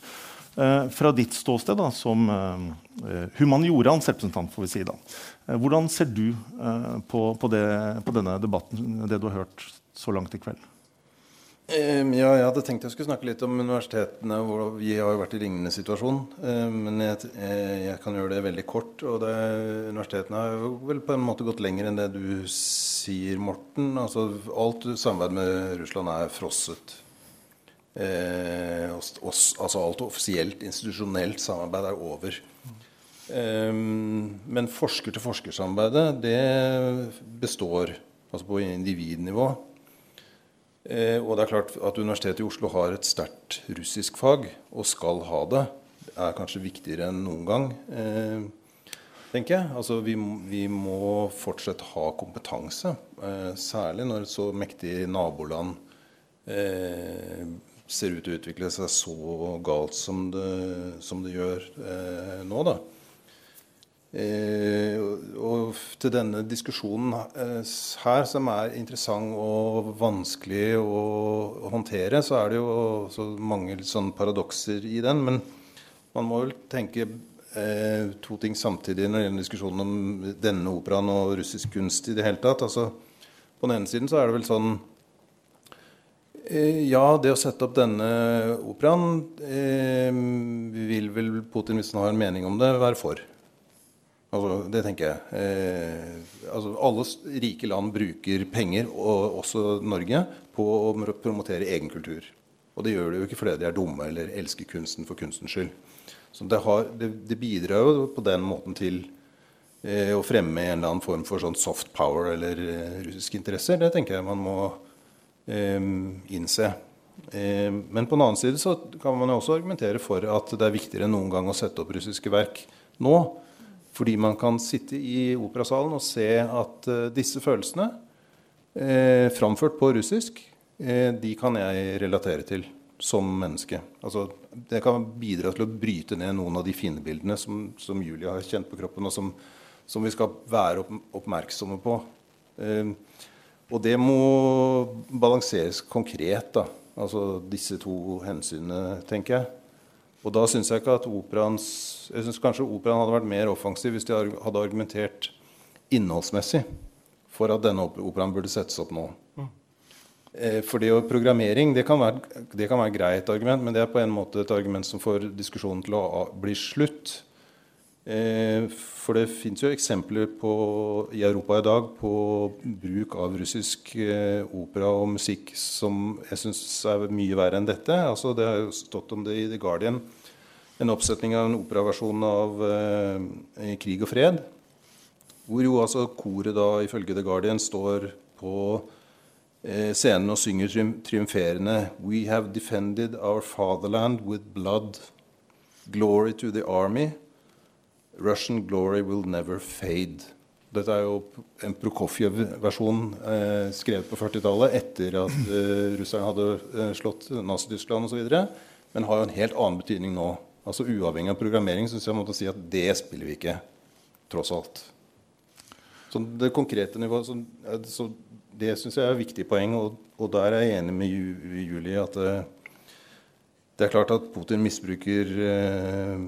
Fra ditt ståsted da, som humaniorans representant, får vi si. da. Eh, hvordan ser du eh, på, på, det, på, denne debatten, det du har hørt så langt i kveld? Ja, jeg hadde tenkt jeg skulle snakke litt om universitetene. hvor Vi har jo vært i lignende situasjon. Men jeg, jeg, kan gjøre det veldig kort. og det, Universitetene har vel på en måte gått lenger enn det du sier, Morten. Altså, alt samarbeid med Russland er frosset. Eh, altså alt offisielt, institusjonelt samarbeid er over. Men forsker-til-forsker-samarbeidet det består, altså på individnivå. Eh, og det er klart at Universitetet i Oslo har et sterkt russisk fag, og skal ha det. Det er kanskje viktigere enn noen gang, eh, tenker jeg. Altså, vi, vi, må fortsatt ha kompetanse, eh, særlig når et så mektig naboland eh, ser ut til å utvikle seg så galt som det, som det gjør eh, nå. da. Eh, og til denne diskusjonen eh, her, som er interessant og vanskelig å, håndtere, så er det jo mange sånn paradokser i den. Men man må vel tenke eh, to ting samtidig når det gjelder diskusjonen om denne operaen og russisk kunst i det hele tatt. Altså, på den ene siden så er det vel sånn ja, det å sette opp denne operaen eh, vil vel Putin, hvis han har en mening om det, være for. Altså, det tenker jeg. Eh, altså, alle rike land bruker penger, og også Norge, på å promotere egen kultur. Og det gjør de jo ikke fordi de er dumme eller elsker kunsten for kunstens skyld. Så det, har, det, det bidrar jo på den måten til eh, å fremme en eller annen form for sånn soft power eller eh, russiske interesser. Det tenker jeg man må innse. Ehm, men på den annen side så kan man også argumentere for at det er viktigere enn noen gang å sette opp russiske verk nå. Fordi man kan sitte i operasalen og se at uh, disse følelsene, eh, framført på russisk, eh, de kan jeg relatere til som menneske. Altså, det kan bidra til å bryte ned noen av de fiendebildene som, som Julie har kjent på kroppen, og som, som vi skal være opp, oppmerksomme på. Eh, og det må balanseres konkret, da. Altså disse to hensynene, tenker jeg. Og da syns jeg ikke at operaens Jeg syns kanskje operaen hadde vært mer offensiv hvis de hadde argumentert innholdsmessig for at denne operaen burde settes opp nå. Mm. Eh, for det og programmering det kan, være, det kan være greit argument, men det er på en måte et argument som får diskusjonen til å bli slutt. Eh, for det fins jo eksempler på, i Europa i dag på bruk av russisk eh, opera og musikk som jeg syns er mye verre enn dette. Altså, det har jo stått om det i The Guardian. En oppsetning av en operaversjon av eh, 'Krig og fred'. Hvor jo altså koret da ifølge The Guardian står på eh, scenen og synger triumferende We have defended our fatherland with blood. Glory to the army. 'Russian glory will never fade'. Dette er jo en Prokofjev-versjon eh, skrevet på 40-tallet etter at eh, russerne hadde eh, slått Nazi-Tyskland osv. Men har jo en helt annen betydning nå. Altså Uavhengig av programmering syns jeg måtte si at det spiller vi ikke, tross alt. Så det konkrete nivået så, så Det syns jeg er et viktig poeng, og, og, der er jeg enig med Julie at eh, det er klart at Putin misbruker eh,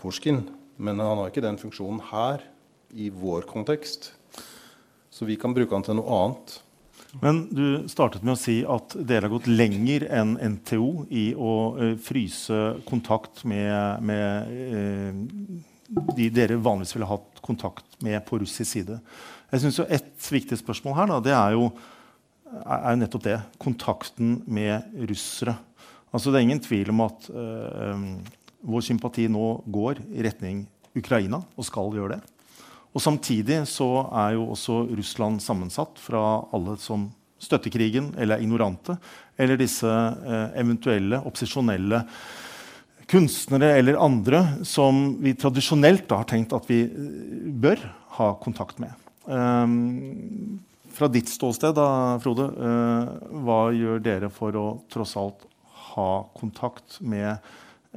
Pushkin. Men han har ikke den funksjonen her, i vår kontekst. Så vi kan bruke han til noe annet. Men du startet med å si at dere har gått lenger enn NTO i å uh, fryse kontakt med, med uh, de dere vanligvis ville hatt kontakt med på russisk side. Jeg synes jo Et viktig spørsmål her da, det er jo er nettopp det. Kontakten med russere. Altså, det er ingen tvil om at uh, vår sympati nå går i retning Ukraina og skal gjøre det. Og Samtidig så er jo også Russland sammensatt fra alle som støtter krigen eller er ignorante, eller disse eh, eventuelle opposisjonelle kunstnere eller andre som vi tradisjonelt da, har tenkt at vi eh, bør ha kontakt med. Um, fra ditt ståsted, da, Frode, uh, hva gjør dere for å tross alt ha kontakt med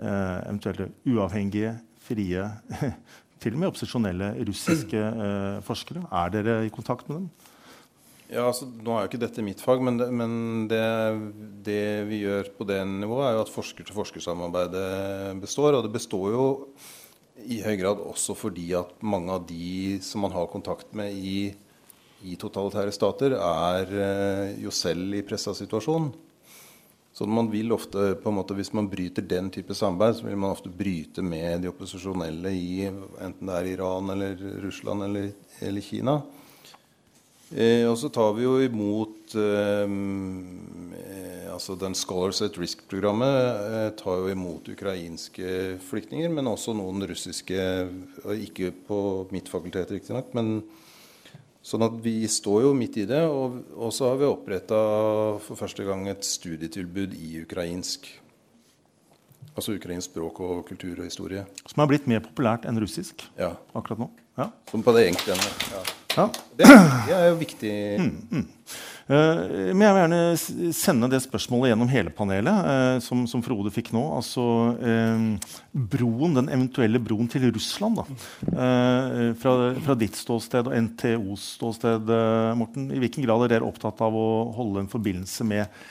eventuelle uavhengige, frie, til og med opposisjonelle russiske eh, forskere? Er dere i kontakt med dem? Ja, altså, Nå er jo ikke dette mitt fag, men, det, men det, det, vi gjør på det nivået, er jo at forsker-til-forsker-samarbeidet består. Og det består jo i høy grad også fordi at mange av de som man har kontakt med i, i totalitære stater, er eh, jo selv i pressa situasjon. Så man vil ofte, på en måte, Hvis man bryter den type samarbeid, så vil man ofte bryte med de opposisjonelle i enten det er Iran eller Russland eller, eller Kina. Eh, og så tar vi jo imot eh, eh, altså Den Scholars at Risk-programmet eh, tar jo imot ukrainske flyktninger, men også noen russiske Ikke på mitt fakultet, riktignok, men sånn at vi står jo midt i det. Og, så har vi oppretta for første gang et studietilbud i ukrainsk. Altså ukrainsk språk og kultur og historie. Som er blitt mer populært enn russisk Ja. akkurat nå? Ja. Som på det egentlig. Ja. Ja. Det, det er jo viktig. Eh, men jeg vil gjerne sende det spørsmålet gjennom hele panelet, uh, som, som Frode fikk nå. Altså uh, broen, den eventuelle broen til Russland. Da. Eh, fra, fra ditt ståsted og NTOs ståsted, Morten. I hvilken grad er dere opptatt av å holde en forbindelse med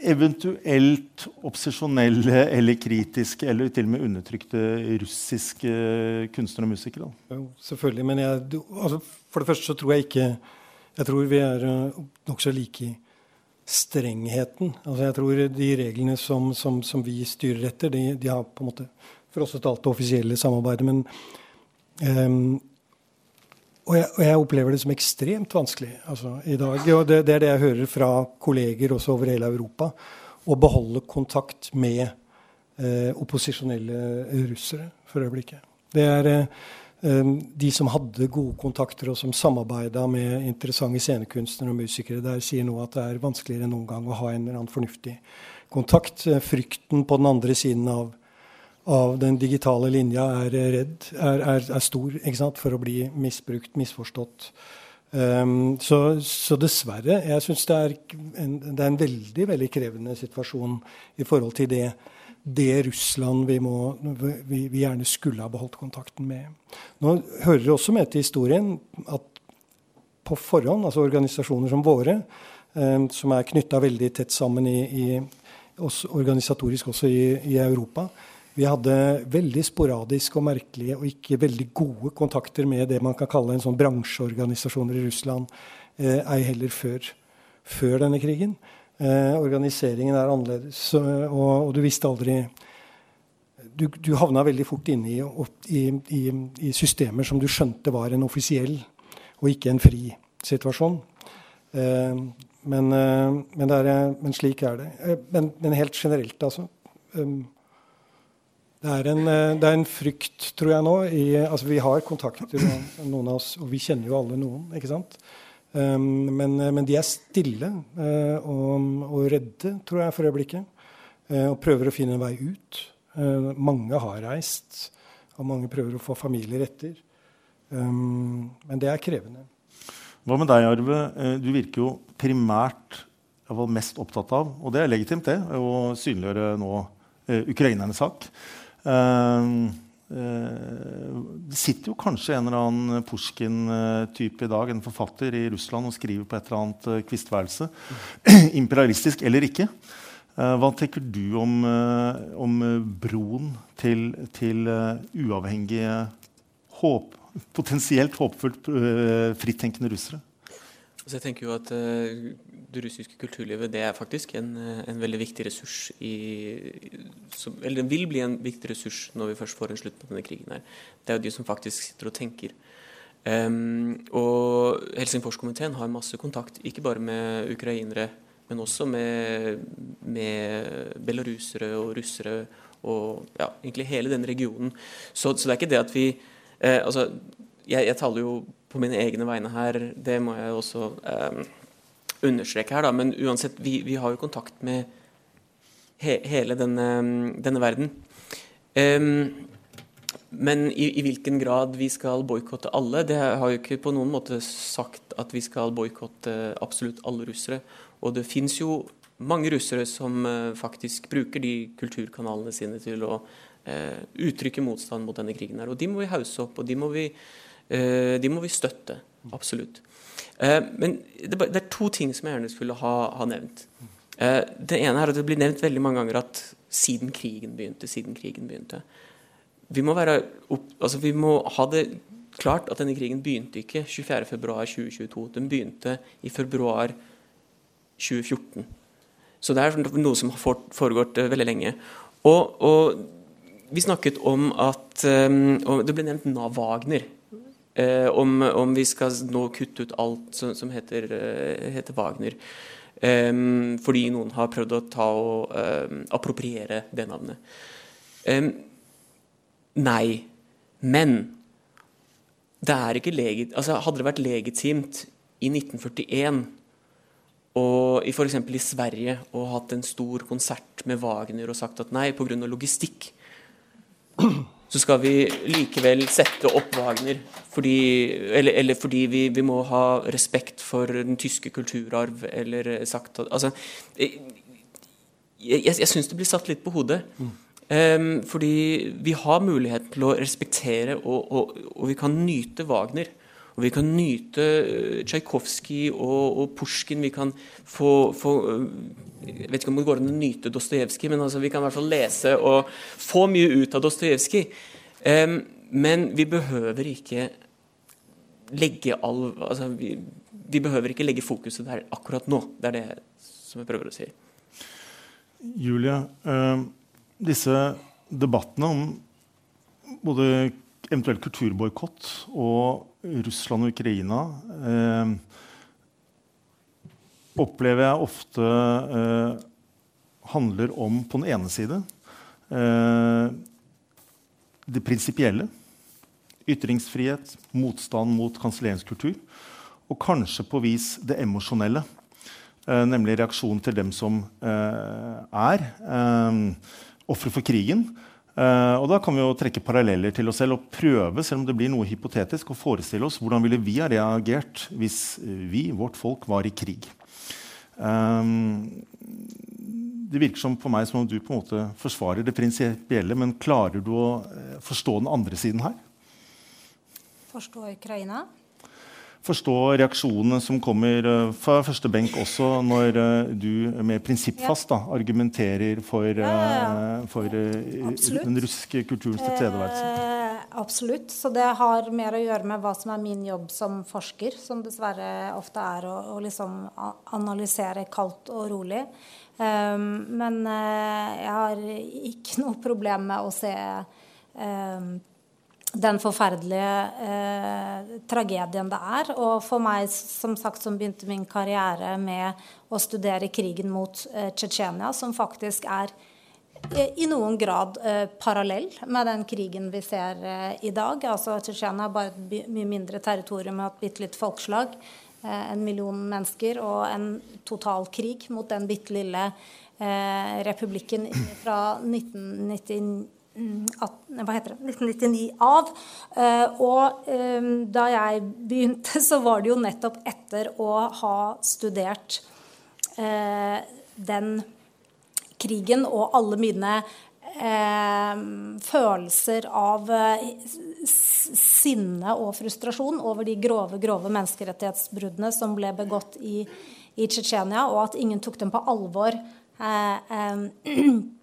eventuelt opposisjonelle eller kritiske eller til og med undertrykte russiske kunstnere og musikere? Da? Jo, selvfølgelig. Men jeg, du, altså, for det første så tror jeg ikke Jeg tror vi er uh, nokså like i strengheten. Altså, jeg tror de reglene som, som, som vi styrer etter, de, de har på en måte frosset alt det offisielle samarbeidet. Men um, og, jeg, og jeg opplever det som ekstremt vanskelig altså, i dag. Og det, det er det jeg hører fra kolleger også over hele Europa. Å beholde kontakt med eh, opposisjonelle russere for øyeblikket. Det er eh, eh, de som hadde gode kontakter og som samarbeida med interessante scenekunstnere og musikere, der sier nå at det er vanskeligere enn noen gang å ha en eller annen fornuftig kontakt. Eh, Frykten på den andre siden av, av den digitale linja er eh, redd, er, er, er stor for å bli misbrukt, misforstått. Um, så, så dessverre, jeg syns det, det er en veldig veldig krevende situasjon i forhold til det, det Russland vi, må, vi, vi gjerne skulle ha beholdt kontakten med. Nå hører det også med til historien at på forhånd, altså organisasjoner som våre, eh, som er knytta veldig tett sammen i, i, også, organisatorisk også i, i Europa, vi hadde veldig sporadiske og merkelige og ikke veldig gode kontakter med det man kan kalle en sånn bransjeorganisasjoner i Russland, eh, heller før, før denne krigen. Eh, organiseringen er annerledes, og, og du visste aldri du, du havna veldig fort inne i, opp- i, i, i systemer som du skjønte var en offisiell og ikke en fri situasjon. Eh, men, eh, men, er, men slik er det. Eh, men, men helt generelt, altså. Um, det er, en, eh, det er en frykt, tror jeg nå. I, altså vi har kontakter, noen av oss, og vi kjenner jo alle noen. ikke sant? Um, men, eh, men de er stille eh, og, og redde, tror jeg, for øyeblikket. eh, og prøver å finne en vei ut. Mange har reist, og mange prøver å få familier etter. Um, men det er krevende. Hva med deg, Arve? Du virker jo primært mest opptatt av, og det er legitimt, det, å synliggjøre nå ukrainernes sak. Eh, det sitter jo kanskje en eller annen Pusjkin-type i dag, en forfatter i Russland, og skriver på et eller annet eh, kvistværelse. Imperialistisk eller ikke. Eh, hva tenker du om, eh, om eh, broen til, til eh, uavhengige, håp, potensielt håpfullt fritenkende russere? Altså jeg tenker jo at eh, Det russiske kulturlivet det er faktisk en, eh, en veldig viktig ressurs i, som, Eller den vil bli en viktig ressurs når vi først får en slutt på denne krigen. her. Det er jo de som faktisk sitter og tenker. Um, og Helsingforskomiteen har masse kontakt, ikke bare med ukrainere, men også med, med belarusere og russere og ja, egentlig hele den regionen. Så, så det er ikke det at vi eh, altså, jeg, jeg taler jo på mine egne vegne her, det må jeg også eh, understreke her, da. Men uansett, vi, vi har jo kontakt med he, hele denne, denne verden. Um, men i, i hvilken grad vi skal boikotte alle, det har jo ikke på noen måte sagt at vi skal boikotte absolutt alle russere. Og det fins jo mange russere som eh, faktisk bruker de kulturkanalene sine til å eh, uttrykke motstand mot denne krigen. her, Og de må vi hause opp, og de må vi, eh, de må vi støtte. Absolutt. Eh, men det, er to ting som jeg gjerne skulle ha, ha nevnt. Eh, det ene er at det blir nevnt veldig mange ganger at siden krigen begynte, siden krigen begynte. Vi må, være opp, altså vi må ha det klart at denne krigen begynte ikke 24.2.2022. Den begynte i februar 2014. Så det er noe som har foregått eh, veldig lenge. Og, og vi snakket om at um, Det ble nevnt Nav Wagner. Eh, om, om, vi skal nå kutte ut alt som, som heter, uh, heter, Wagner. Fordi noen har prøvd å ta og um, appropriere det navnet. Nei. Men det legit, altså hadde det vært legitimt i 1941 og i f.eks. i Sverige og hatt en stor konsert med Wagner og sagt at nei, pga. logistikk så skal vi likevel sette opp Wagner. Fordi, eller, eller fordi vi, vi, må ha respekt for den tyske kulturarv, eller sagt Altså Jeg, jeg, jeg syns det blir satt litt på hodet. Mm. Um, fordi vi har muligheten til å respektere, og, og, og vi kan nyte Wagner. Og vi kan nyte uh, Tsjajkovskij og, og Pusjkin. Vi kan få, få uh, Jeg vet ikke om det går an å nyte Dostojevskij, men altså, vi kan i hvert fall lese og få mye ut av Dostojevskij. Um, men vi behøver ikke legge all altså, vi, vi, behøver ikke legge fokuset der akkurat nå. Det er det som jeg prøver å si. Julie, uh, disse debattene om både eventuell kulturboikott og Russland og Ukraina eh, opplever jeg ofte eh, handler om, på den ene side, eh, det prinsipielle. Ytringsfrihet, motstand mot kanselleringskultur. Og kanskje på vis det emosjonelle, eh, nemlig reaksjonen til dem som eh, er eh, ofre for krigen og Da kan vi jo trekke paralleller til oss selv og prøve selv om det blir noe hypotetisk, å forestille oss hvordan ville vi ha reagert hvis vi, vårt folk, var i krig. Um, det virker som på meg som om du på en måte forsvarer det prinsipielle, men klarer du å forstå den andre siden her? Forstå Ukraina? Forstå reaksjonene som kommer uh, fra første benk også, når uh, du mer prinsippfast da, argumenterer for, uh, for den russiske kulturens tilstedeværelse. Eh, absolutt. Så det har mer å gjøre med hva som er min jobb som forsker, som dessverre ofte er å, å liksom analysere kaldt og rolig. Um, men jeg har ikke noe problem med å se um, den forferdelige eh, tragedien det er. Og for meg som sagt, som begynte min karriere med å studere krigen mot eh, Tsjetsjenia, som faktisk er eh, i noen grad eh, parallell med den krigen vi ser eh, i dag. Altså Tsjetsjenia er bare et mye mindre territorium med et bitte lite folkeslag. Eh, en million mennesker og en total krig mot den bitte lille republikken fra 1999 hva heter det, 1999 av. Eh, og eh, da jeg begynte, så var det jo nettopp etter å ha studert eh, den krigen og alle mine følelser av sinne og frustrasjon over de grove, grove menneskerettighetsbruddene som ble begått i, i Tsjetsjenia, og at ingen tok dem på alvor. Eh, eh,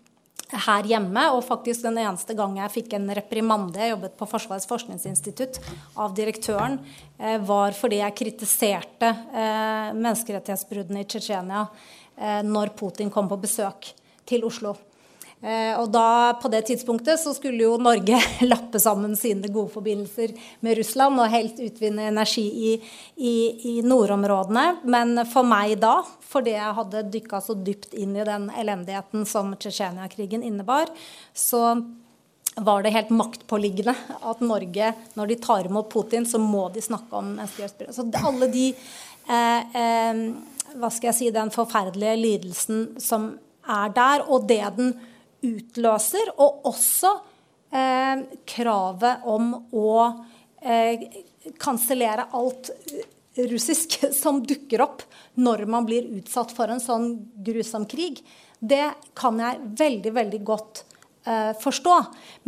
her hjemme. Og faktisk den eneste gang jeg fikk en reprimande, jeg jobbet på Forsvarets forskningsinstitutt, av direktøren, eh, var fordi jeg kritiserte eh, menneskerettighetsbruddene i Tsjetsjenia eh, når Putin kom på besøk til Oslo. Eh, og da, På det tidspunktet så skulle jo Norge lappe sammen sine gode forbindelser med Russland og helt utvinne energi i, i, i nordområdene. Men for meg da, fordi jeg hadde dykka så dypt inn i den elendigheten som Tsjetsjenia-krigen innebar, så var det helt maktpåliggende at Norge, når de tar imot Putin, så må de snakke om menneskerettigheter. Så alle de eh, eh, Hva skal jeg si Den forferdelige lidelsen som er der, og det den utløser, og også eh, kravet om å eh, kansellere alt russisk som dukker opp når man blir utsatt for en sånn grusom krig, det kan jeg veldig, veldig godt eh, forstå.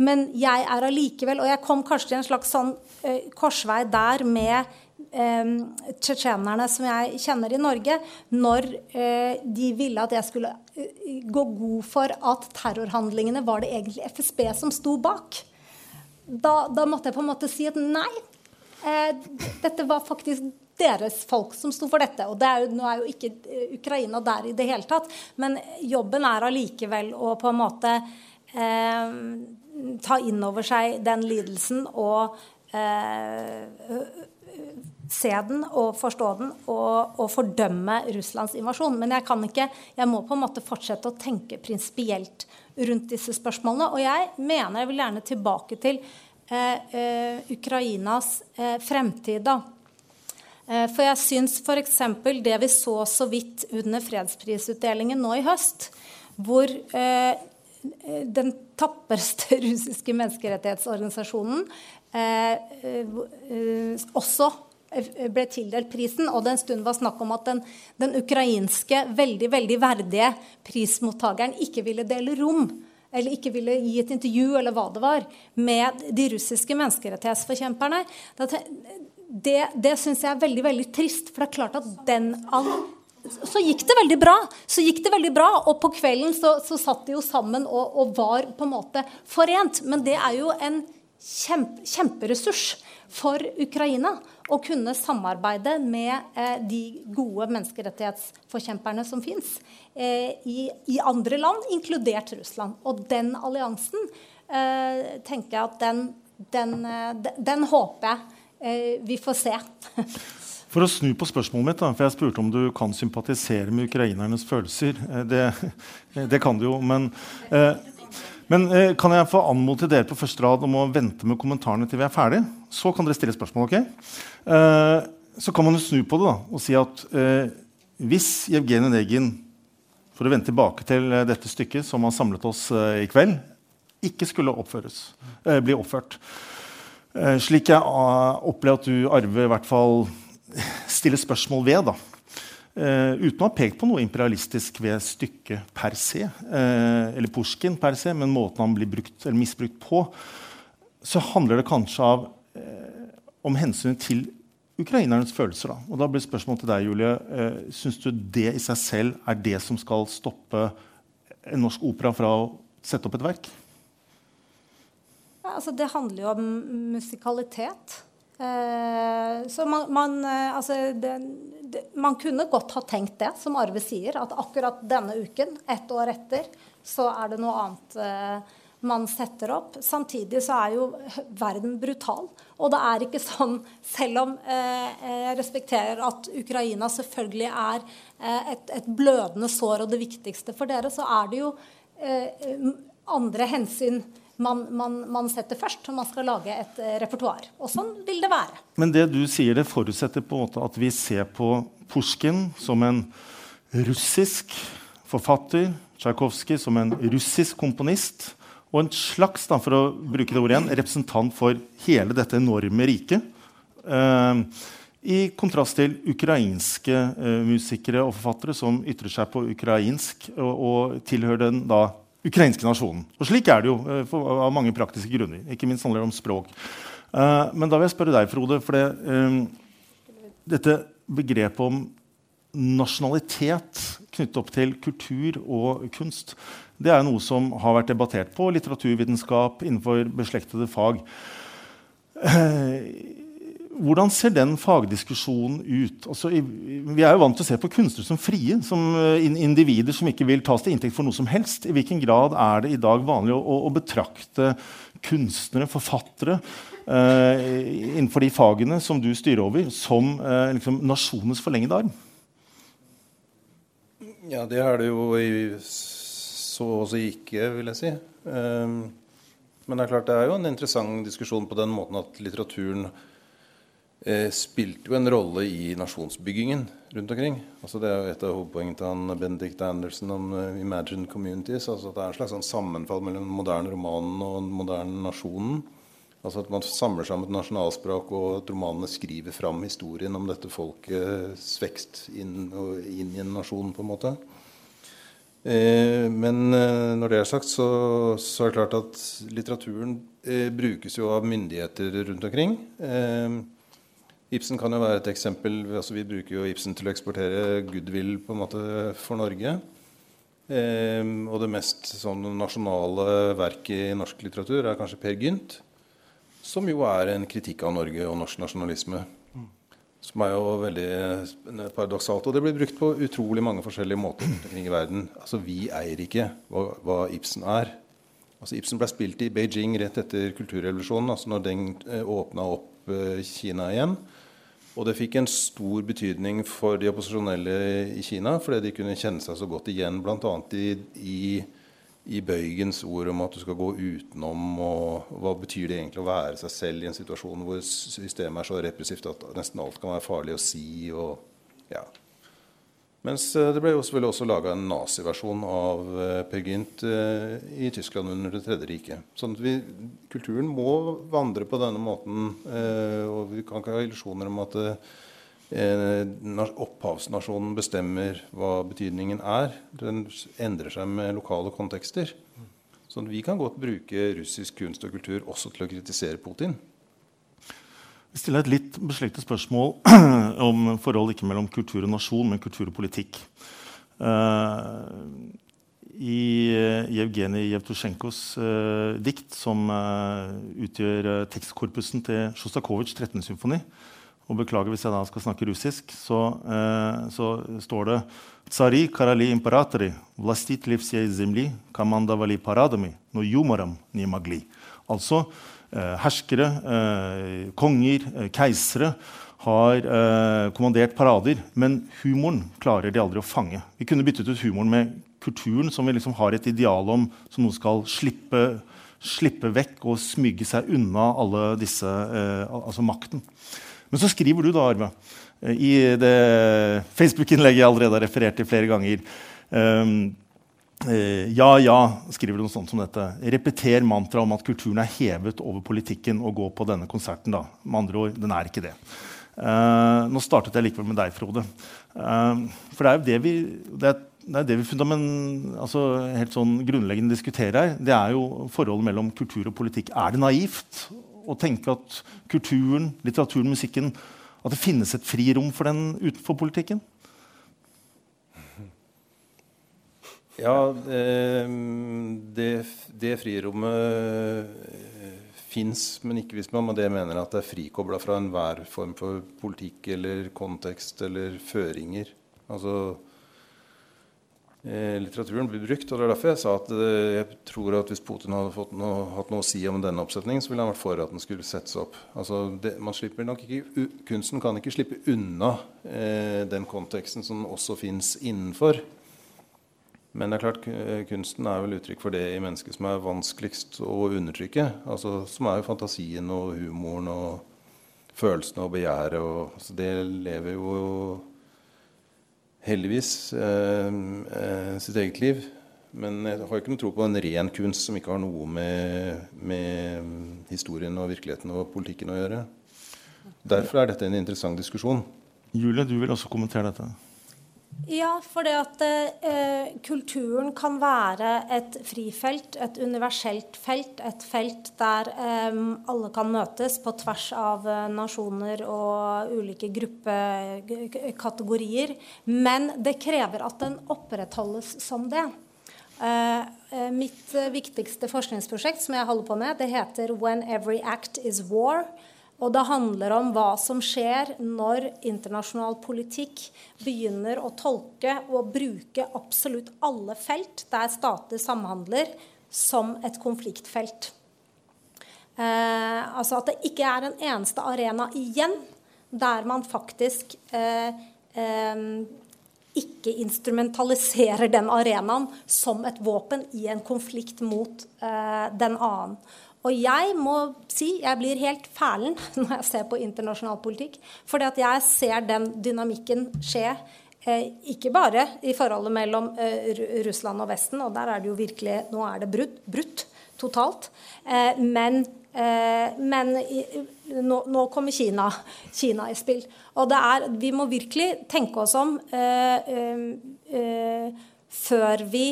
Men jeg er allikevel Og jeg kom kanskje til en slags sånn eh, korsvei der med eh, tsjetsjenerne som jeg kjenner i Norge, når eh, de ville at jeg skulle eh, gå god for at terrorhandlingene var det egentlig FSB som sto bak. Da, da måtte jeg på en måte si at nei, eh, dette var faktisk deres folk som sto for dette. Og det er jo, nå er jo ikke Ukraina der i det hele tatt, men jobben er allikevel å på en måte eh, ta inn over seg den lidelsen og eh, se den og forstå den og, og, fordømme Russlands invasjon. Men jeg kan ikke, jeg må på en måte fortsette å tenke prinsipielt rundt disse spørsmålene. Og jeg mener, jeg vil gjerne tilbake til eh, eh, Ukrainas eh, fremtid. da. Eh, for jeg syns f.eks. det vi så så vidt under fredsprisutdelingen nå i høst, hvor eh, den tapperste russiske menneskerettighetsorganisasjonen eh, også ble tildelt prisen, og det en stund var snakk om at den, den ukrainske veldig veldig verdige prismottakeren ikke ville dele rom eller ikke ville gi et intervju eller hva det var, med de russiske menneskerettighetsforkjemperne. Det, det syns jeg er veldig veldig trist. For det er klart at den så gikk det veldig bra. Så gikk det veldig bra, Og på kvelden så, så satt de jo sammen og, og, var på en måte forent. Men det er jo en kjempe, kjemperessurs for Ukraina å kunne samarbeide med eh, de gode menneskerettighetsforkjemperne som fins eh, i, i, andre land, inkludert Russland. Og den alliansen eh, tenker jeg at den, den, eh, den, den håper jeg eh, vi får se. For å snu på spørsmålet mitt, da, for jeg spurte om du kan sympatisere med ukrainernes følelser. Eh, det, det kan du jo, men men eh, kan jeg få anmode dere på første rad om å vente med kommentarene til vi er ferdig? Så kan dere stille spørsmål. ok? Eh, så kan man jo snu på det da, og si at eh, hvis Jevgenij Negin for å vende tilbake til eh, dette stykket som har samlet oss eh, i kveld, ikke skulle oppføres, eh, bli oppført Slik jeg opplever at du, Arve, i hvert fall stiller spørsmål ved, da, Uh, uten å ha pekt på noe imperialistisk ved stykket per se, uh, eller Pusjkin per se, men måten han blir brukt, misbrukt på, så handler det kanskje av, uh, om hensynet til ukrainernes følelser. Da. Og da blir spørsmålet til deg, Julie. Uh, Syns du det i seg selv er det som skal stoppe en norsk opera fra å sette opp et verk? Ja, altså det handler jo om musikalitet. Eh, så man, man, eh, altså det, man, kunne godt ha tenkt det, som Arve sier, at akkurat denne uken, ett år etter, så er det noe annet eh, man setter opp. Samtidig så er jo verden brutal. Og det er ikke sånn, selv om jeg respekterer at Ukraina selvfølgelig er et, et, blødende sår og det viktigste for dere, så er det jo andre hensyn man, man, man, setter først når man skal lage et uh, repertoar. Og sånn vil det være. Men det du sier, det forutsetter på en måte at vi ser på Pusjkin som en russisk forfatter, Tsjajkovskij som en russisk komponist, og en slags da, for å bruke det ordet igjen, representant for hele dette enorme riket. Eh, I kontrast til ukrainske uh, musikere og forfattere som ytrer seg på ukrainsk og, og tilhører den da ukrainske nasjonen. Og slik er det jo eh, for, av mange praktiske grunner. Ikke minst handler det om språk. Uh, men da vil jeg spørre deg, Frode, for det, um, dette begrepet om nasjonalitet knyttet opp til kultur og kunst, det er noe som har vært debattert på litteraturvitenskap innenfor beslektede fag. Hvordan ser den fagdiskusjonen ut? Altså, vi er jo vant til å se på kunstnere som frie, som eh, individer som ikke vil tas til inntekt for noe som helst. I hvilken grad er det i dag vanlig å, å betrakte kunstnere, forfattere, eh, innenfor de fagene som du styrer over, som eh, liksom, nasjonens forlengede arm? Ja, det er det jo i så å si ikke, vil jeg si. Um, men det er klart det er jo en interessant diskusjon på den måten at litteraturen spilte jo en rolle i nasjonsbyggingen rundt omkring. Altså det er jo Et av hovedpoengene til han Benedict Anderson om uh, 'Imagined Communities'. altså at Det er en slags sånn sammenfall mellom den moderne romanen og den moderne nasjonen. Altså At man samler sammen et nasjonalspråk, og at romanene skriver fram historien om dette folkets vekst inn, inn, i en nasjon, på en måte. Eh, men eh, når det er sagt, så, så, er det klart at litteraturen eh, brukes jo av myndigheter rundt omkring. Eh, Ibsen kan jo være et eksempel. Altså, vi bruker jo Ibsen til å eksportere goodwill på en måte for Norge. Um, og det mest sånn, nasjonale verket i norsk litteratur er kanskje Per Gynt. Som jo er en kritikk av Norge og norsk nasjonalisme. Som er jo veldig paradoksalt. Og det blir brukt på utrolig mange forskjellige måter omkring i verden. Altså, Vi eier ikke hva, hva Ibsen er. Altså Ibsen ble spilt i Beijing rett etter kulturrevolusjonen, altså når den eh, åpna opp eh, Kina igjen. Og det fikk en stor betydning for de opposisjonelle i Kina, fordi de kunne kjenne seg så godt igjen, bl.a. I, i, i Bøygens ord om at du skal gå utenom, og hva betyr det egentlig å være seg selv i en situasjon hvor systemet er så repressivt at nesten alt kan være farlig å si. og ja, mens eh, det ble jo selvfølgelig også laga en naziversjon av uh, Per Gynt uh, i Tyskland under Det tredje riket. Sånn at vi, kulturen må vandre på denne måten. Og vi kan ikke ha illusjoner om at opphavsnasjonen bestemmer hva betydningen er. Den endrer seg med lokale kontekster. Sånn at vi kan godt bruke russisk kunst og kultur også til å kritisere Putin. Vi stiller et litt beslektet spørsmål om forhold ikke mellom kultur og nasjon, men kultur og politikk. Uh, I uh, Jevgenij Jevtusjenkos uh, dikt, som uh, utgjør tekstkorpusen til Sjostakovitsjs 13. symfoni og Beklager hvis jeg da skal snakke russisk, så, så står det Tsari karali imperatori vlastitli всей земли командовали парадами, но юмором не могли. Altså Eh, herskere, eh, konger, eh, keisere har kommandert parader. Men humoren klarer de aldri å fange. Vi kunne byttet ut humoren med kulturen, som vi liksom har et ideal om som noe skal slippe, slippe vekk og smyge seg unna alle disse, altså makten. Men så skriver du da, Arve, i det Facebook-innlegget jeg allerede har referert til flere ganger um, Eh, ja, ja, skriver noe sånt som dette. Repeter mantraet om at kulturen er hevet over politikken og gå på denne konserten. da. Med andre ord, den er ikke det. Uh, nå startet jeg likevel med deg, Frode. Uh, for det er jo det vi, det er, det er det vi altså helt sånn grunnleggende diskuterer her. Det er jo forholdet mellom kultur og politikk. Er det naivt å tenke at kulturen, litteraturen, musikken At det finnes et frirom for den utenfor politikken? Ja, det, det frirommet eh, fins, men ikke hvis man med det mener at det er frikobla fra enhver form for politikk eller kontekst eller føringer. Altså eh, Litteraturen blir brukt, og det er derfor jeg sa at eh, jeg tror at hvis Putin hadde noe, hatt noe å si om denne oppsetningen, så ville han vært for at den skulle settes opp. Altså, det, man slipper nok ikke, Kunsten kan ikke slippe unna eh, den konteksten som også fins innenfor. Men det er klart, eh, kunsten er vel uttrykk for det i mennesket som er vanskeligst å undertrykke. Altså, som er jo fantasien og humoren og følelsene og begjæret. Og, altså, det lever jo heldigvis eh, eh, sitt eget liv. Men jeg har ikke noe tro på en ren kunst som ikke har noe med, med historien og virkeligheten og politikken å gjøre. Derfor er dette en interessant diskusjon. Julie, du vil også kommentere dette? Ja, for det at eh, kulturen kan være et frifelt, et universelt felt. Et felt der eh, alle kan møtes på tvers av eh, nasjoner og ulike gruppekategorier. Men det krever at den opprettholdes som det. Eh, eh, mitt eh, viktigste forskningsprosjekt som jeg holder på med, det heter 'When Every Act Is War'. Og det handler om hva som skjer når internasjonal politikk begynner å tolke og bruke absolutt alle felt der stater samhandler, som et konfliktfelt. Eh, altså at det ikke er en eneste arena igjen der man faktisk eh, eh, ikke instrumentaliserer den arenaen som et våpen i en konflikt mot eh, den annen. Og jeg må si jeg blir helt fælen når jeg ser på internasjonal politikk. Fordi jeg ser den dynamikken skje. Eh, ikke bare i forholdet mellom eh, Russland og Vesten, og der er det jo virkelig Nå er det brutt, brutt totalt. Eh, men, eh, men i, nå, nå, kommer Kina, Kina, i spill. Og er, vi må virkelig tenke oss om eh, eh, før vi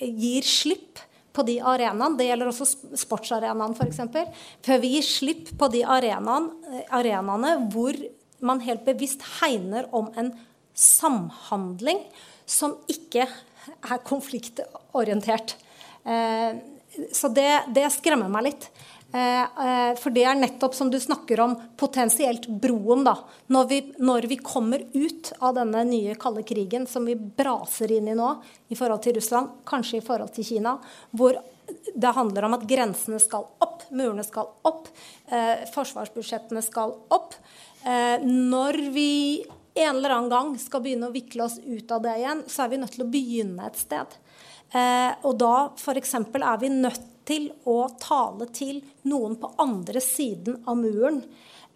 gir slipp på de arenaene. Det gjelder også sportsarenaene f.eks. Før vi gir slipp på de arenaene, arenaene hvor man helt bevisst hegner om en samhandling som ikke er konfliktorientert. Eh, så det, det, skremmer meg litt. Eh, for det er nettopp som du snakker om, potensielt broen. da. Når vi, når vi, kommer ut av denne nye kalde krigen som vi braser inn i nå, i forhold til Russland, kanskje i forhold til Kina, hvor det handler om at grensene skal opp, murene skal opp, eh, forsvarsbudsjettene skal opp. Eh, når vi en eller annen gang skal begynne å vikle oss ut av det igjen, så er vi nødt til å begynne et sted. Eh, og da f.eks. er vi nødt til å tale til noen på andre siden av muren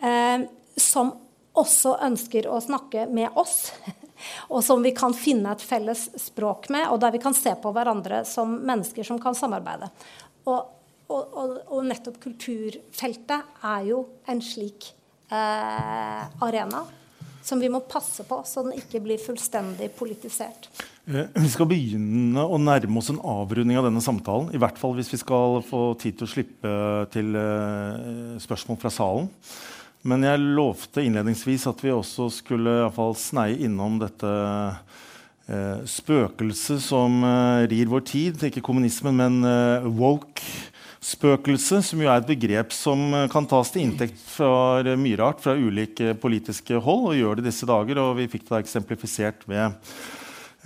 eh, som også ønsker å snakke med oss. Og som vi kan finne et felles språk med, og der vi kan se på hverandre som mennesker som kan samarbeide. Og, og, og, og nettopp kulturfeltet er jo en slik eh, arena som vi må passe på, så den ikke blir fullstendig politisert. Eh, vi skal begynne å nærme oss en avrunding av denne samtalen. I hvert fall hvis vi skal få tid til å slippe til eh, spørsmål fra salen. Men jeg lovte innledningsvis at vi også skulle i fall sneie innom dette eh, spøkelset som rir vår tid. Ikke kommunismen, men woke spøkelse, som jo er et begrep som eh, kan tas til inntekt for mye rart fra ulike politiske hold, og gjør det disse dager. og Vi fikk det eksemplifisert ved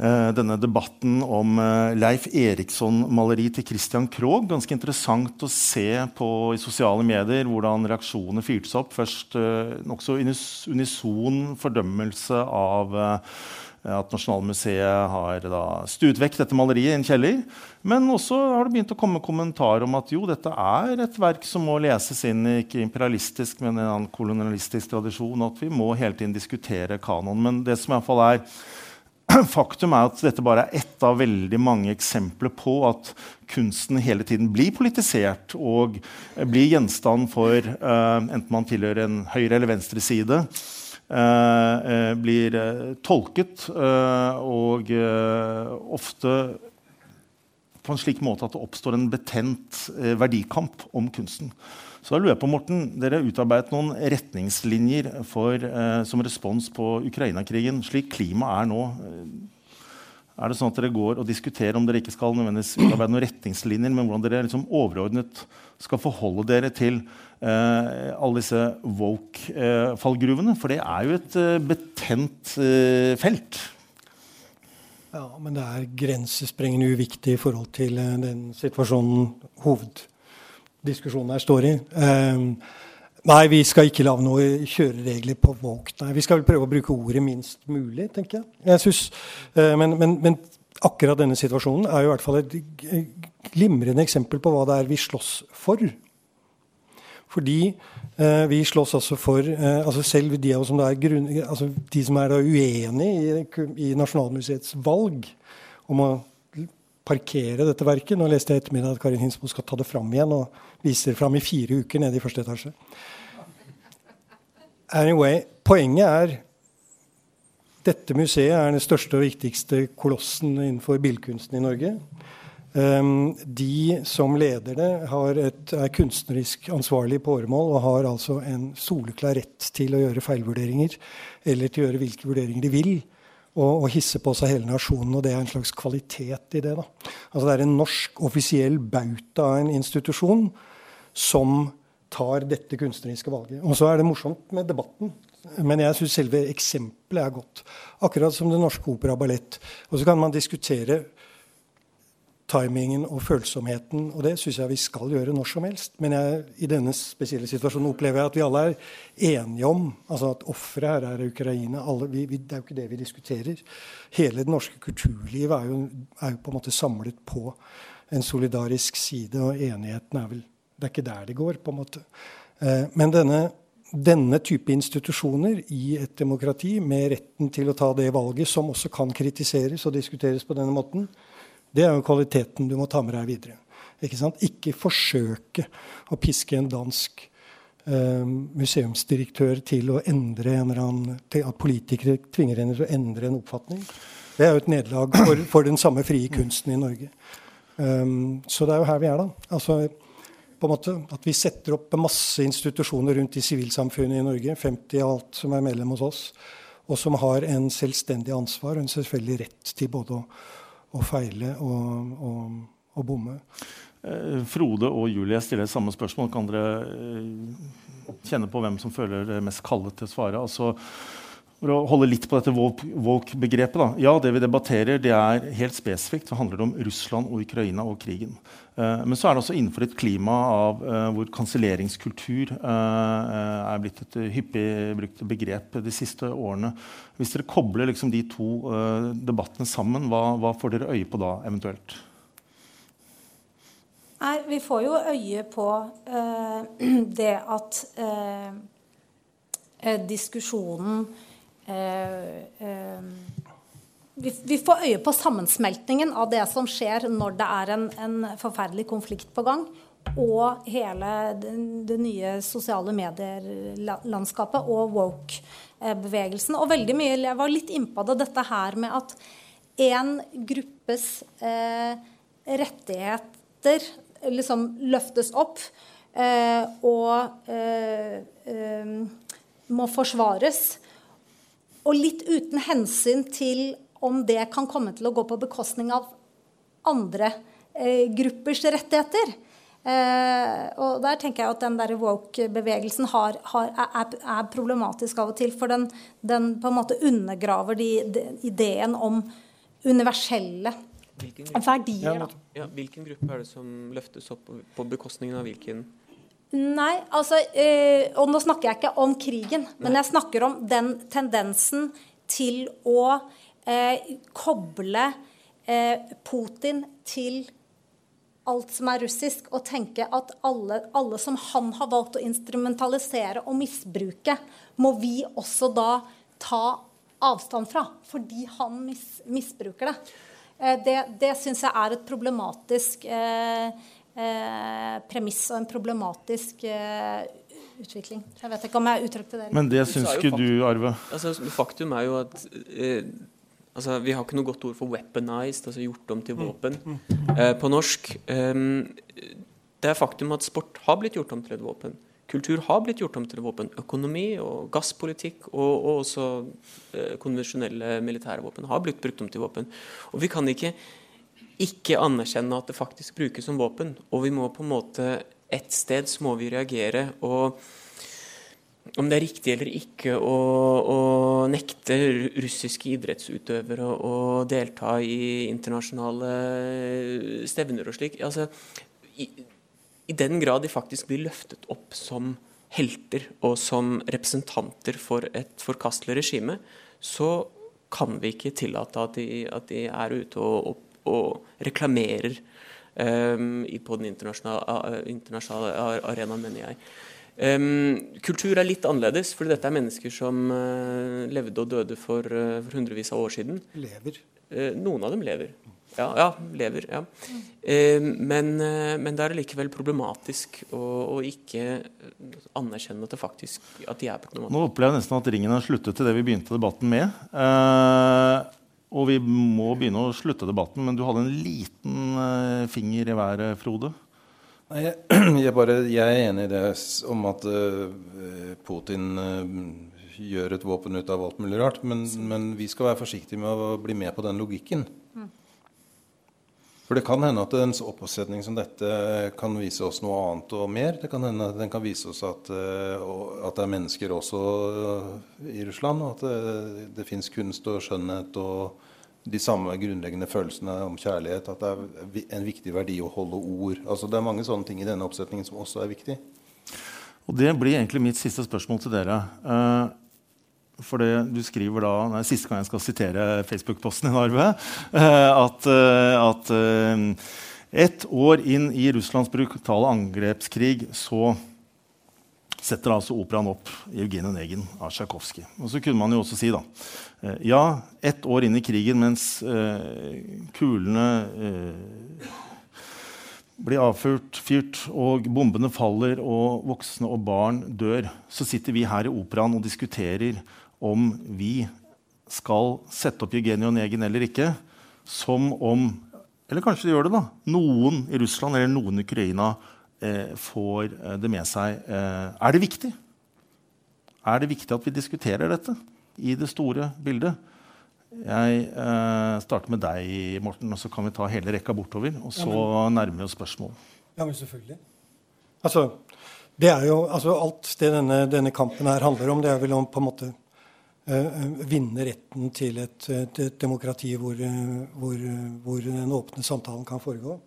eh, denne debatten om eh, Leif Eriksson-maleri til Christian Krogh. Ganske interessant å se på i sosiale medier hvordan reaksjonene fyrte seg opp. Først eh, nokså unison fordømmelse av eh, at Nasjonalmuseet har da, stuet vekk dette maleriet i en kjeller. Men også har det begynt å komme kommentarer om at jo, dette er et verk som må leses inn ikke imperialistisk, men en kolonialistisk tradisjon. At vi må hele tiden diskutere kanon. Men det som i fall er faktum, er at dette bare er ett av veldig mange eksempler på at kunsten hele tiden blir politisert og blir gjenstand for uh, enten man tilhører en høyre- eller venstreside. Eh, eh, blir eh, tolket og ofte på en slik måte at det oppstår en betent verdikamp om kunsten. Så da lurer jeg på, Morten, Dere utarbeidet noen retningslinjer for, som respons på Ukraina-krigen. Slik klimaet er nå, er det sånn at dere går og diskuterer om dere ikke skal nødvendigvis utarbeide noen retningslinjer, men hvordan dere liksom overordnet skal forholde dere til eh, alle disse woke-fallgruvene? For det er jo et eh, betent eh, felt. Ja, men det er grensesprengende uviktig i forhold til eh, den situasjonen hoveddiskusjonen her står i. Um, nei, vi skal ikke lage noen kjøreregler på walk. Nei, vi skal vel prøve å bruke ordet minst mulig, tenker jeg. jeg synes, uh, men, men, men, akkurat denne situasjonen er jo i hvert fall et glimrende eksempel på hva det er vi slåss for. Fordi eh, vi slåss altså for eh, altså Selv de som er, grunn, altså de som er uenig i, i, Nasjonalmuseets valg om å parkere dette verket Nå leste jeg ettermiddag at Karin Hinsmo skal ta det fram igjen og vise det fram i fire uker nede i første etasje. Anyway, poenget er dette museet er den største og viktigste kolossen innenfor billedkunsten i Norge. Um, de som leder det, et, er kunstnerisk ansvarlig på åremål og har altså en soleklar rett til å gjøre feilvurderinger eller til å gjøre hvilke vurderinger de vil. Og, og hisse på seg hele nasjonen. Og det er en slags kvalitet i det. Da. Altså Det er en norsk offisiell bauta av en institusjon som tar dette kunstneriske valget. Og så er det morsomt med debatten. Men jeg syns selve eksempelet er godt. Akkurat som Det Norske Opera Ballett. Og så kan man diskutere timingen og følsomheten. Og det syns jeg vi skal gjøre når som helst. Men jeg, i denne spesielle situasjonen opplever jeg at vi alle er enige om altså at offeret her er Ukraina. Alle, vi, vi, det er jo ikke det vi diskuterer. Hele det norske kulturlivet er jo, er jo, på en måte samlet på en solidarisk side, og enigheten er vel Det er ikke der det går, på en måte. Eh, men denne, denne type institusjoner i et demokrati med retten til å ta det valget, som også kan kritiseres og diskuteres på denne måten, det er jo kvaliteten du må ta med deg videre. Ikke, sant? ikke forsøke å piske en dansk eh, museumsdirektør til å endre en eller annen, at politikere tvinger henne til å endre en oppfatning. Det er jo et nederlag for, for, den samme frie kunsten i Norge. Um, så det er jo her vi er, da. Altså, på en måte At vi setter opp masse institusjoner rundt i sivilsamfunnet i Norge, 50 av alt som er medlem hos oss, og som har en selvstendig ansvar og en selvfølgelig rett til både å å feile og, og, og bomme. Eh, Frode og Julie jeg stiller samme spørsmål. Kan dere eh, kjenne på hvem som føler det mest kallet til å svare? Altså, for å holde litt på dette woke-begrepet. da. Ja, det vi debatterer, det er helt spesifikt. Så handler det om Russland og Ukraina og krigen. Eh, men så er det også innenfor et klima av, eh, hvor kanselleringskultur eh, er blitt et hyppig brukt begrep de siste årene. Hvis dere kobler liksom de to debattene sammen, hva, hva får dere øye på da eventuelt? Nei, vi får jo øye på eh, det at eh, diskusjonen vi, vi får øye på sammensmeltningen av det som skjer når det er en, en forferdelig konflikt på gang, og hele det, det nye sosiale medielandskapet og woke-bevegelsen. Og veldig mye Jeg var litt innpå det, dette her med at en gruppes eh, rettigheter liksom løftes opp eh, og eh, eh, må forsvares. Og litt uten hensyn til om det kan komme til å gå på bekostning av andre eh, gruppers rettigheter. Eh, og der tenker jeg at den der woke-bevegelsen har, har, er, er, problematisk av og til. For den, den på en måte undergraver de, de, ideen om universelle Hvilken verdier. Ja, ja, hvilken gruppe er det som løftes opp på, på bekostningen av hvilken? Nei, altså øh, Og nå snakker jeg ikke om krigen, men jeg snakker om den tendensen til å øh, koble øh, Putin til alt som er russisk, og tenke at alle, alle, som han har valgt å instrumentalisere og misbruke, må vi også da ta avstand fra, fordi han mis, misbruker det. Eh, det, det syns jeg er et problematisk eh, premiss og en problematisk eh, utvikling. Jeg vet ikke om jeg uttrykte det. Men det syns ikke du, Arve? Altså, faktum er jo at eh, altså, Vi har ikke noe godt ord for 'weaponized', altså gjort om til mm. våpen, eh, på norsk. det er faktum at sport har blitt gjort om til et våpen. Kultur har blitt gjort om til våpen. Økonomi og gasspolitikk og, og også eh, konvensjonelle militære våpen har blitt brukt om til våpen. Og vi kan ikke ikke anerkjenne at det faktisk brukes som våpen. Og vi må på en måte Et sted så må vi reagere. og om det er riktig eller ikke å, å nekte russiske idrettsutøvere å delta i internasjonale stevner og slik altså, i, i den grad de faktisk blir løftet opp som helter og som representanter for et forkastelig regime, så kan vi ikke tillate at de, at de er ute og, og, og reklamerer um, på den internasjonale, internasjonale arenaen, mener jeg. Um, kultur er litt annerledes, for dette er mennesker som uh, levde og døde for, uh, for, hundrevis av år siden. Lever. Uh, noen av dem lever. Ja, ja lever. ja. Eh, men, men det er likevel problematisk å, å, ikke anerkjenne at, det faktisk, at de er på noen måte. Nå opplever jeg nesten at ringen har sluttet til det vi begynte debatten med. Eh, og vi må begynne å slutte debatten, men du hadde en liten eh, finger i været, Frode. Nei, jeg, bare, jeg, er enig i det om at uh, Putin uh, gjør et våpen ut av alt mulig rart. Men, men, vi skal være forsiktige med å bli med på den logikken. For det kan hende at en oppsetning som dette kan vise oss noe annet og mer. Det kan hende at den kan vise oss at, eh, at det er mennesker også i Russland, og at det, det fins kunst og skjønnhet og de samme grunnleggende følelsene om kjærlighet. At det er en viktig verdi å holde ord. Altså Det er mange sånne ting i denne oppsetningen som også er viktig. Og Det blir egentlig mitt siste spørsmål til dere. For det, du skriver da nei, Siste gang jeg skal sitere Facebook-posten din, Arve, eh, at, eh, at eh, ett år inn i Russlands brutale angrepskrig så setter altså operaen opp Evgenij Negen av Tsjajkovskij. Og så kunne man jo også si da Ja, ett år inn i krigen mens kulene eh, blir avfyrt fyrt, og bombene faller, og voksne og barn dør, så sitter vi her i operaen og diskuterer om vi skal sette opp Jevgenij Onegin eller ikke, som om Eller kanskje de gjør det, da. Noen i Russland eller noen i Ukraina eh, får eh, det med seg. Eh, er det viktig? Er det viktig at vi diskuterer dette i det store bildet? Jeg eh, starter med deg, Morten, og så kan vi ta hele rekka bortover. Og så nærmer vi oss spørsmål. Ja, men selvfølgelig. Altså, det er jo, altså Alt det denne, denne, kampen her handler om, det er vel om på en måte vinne retten til et, et, et demokrati hvor, uh, hvor, hvor, den åpne samtalen kan foregå.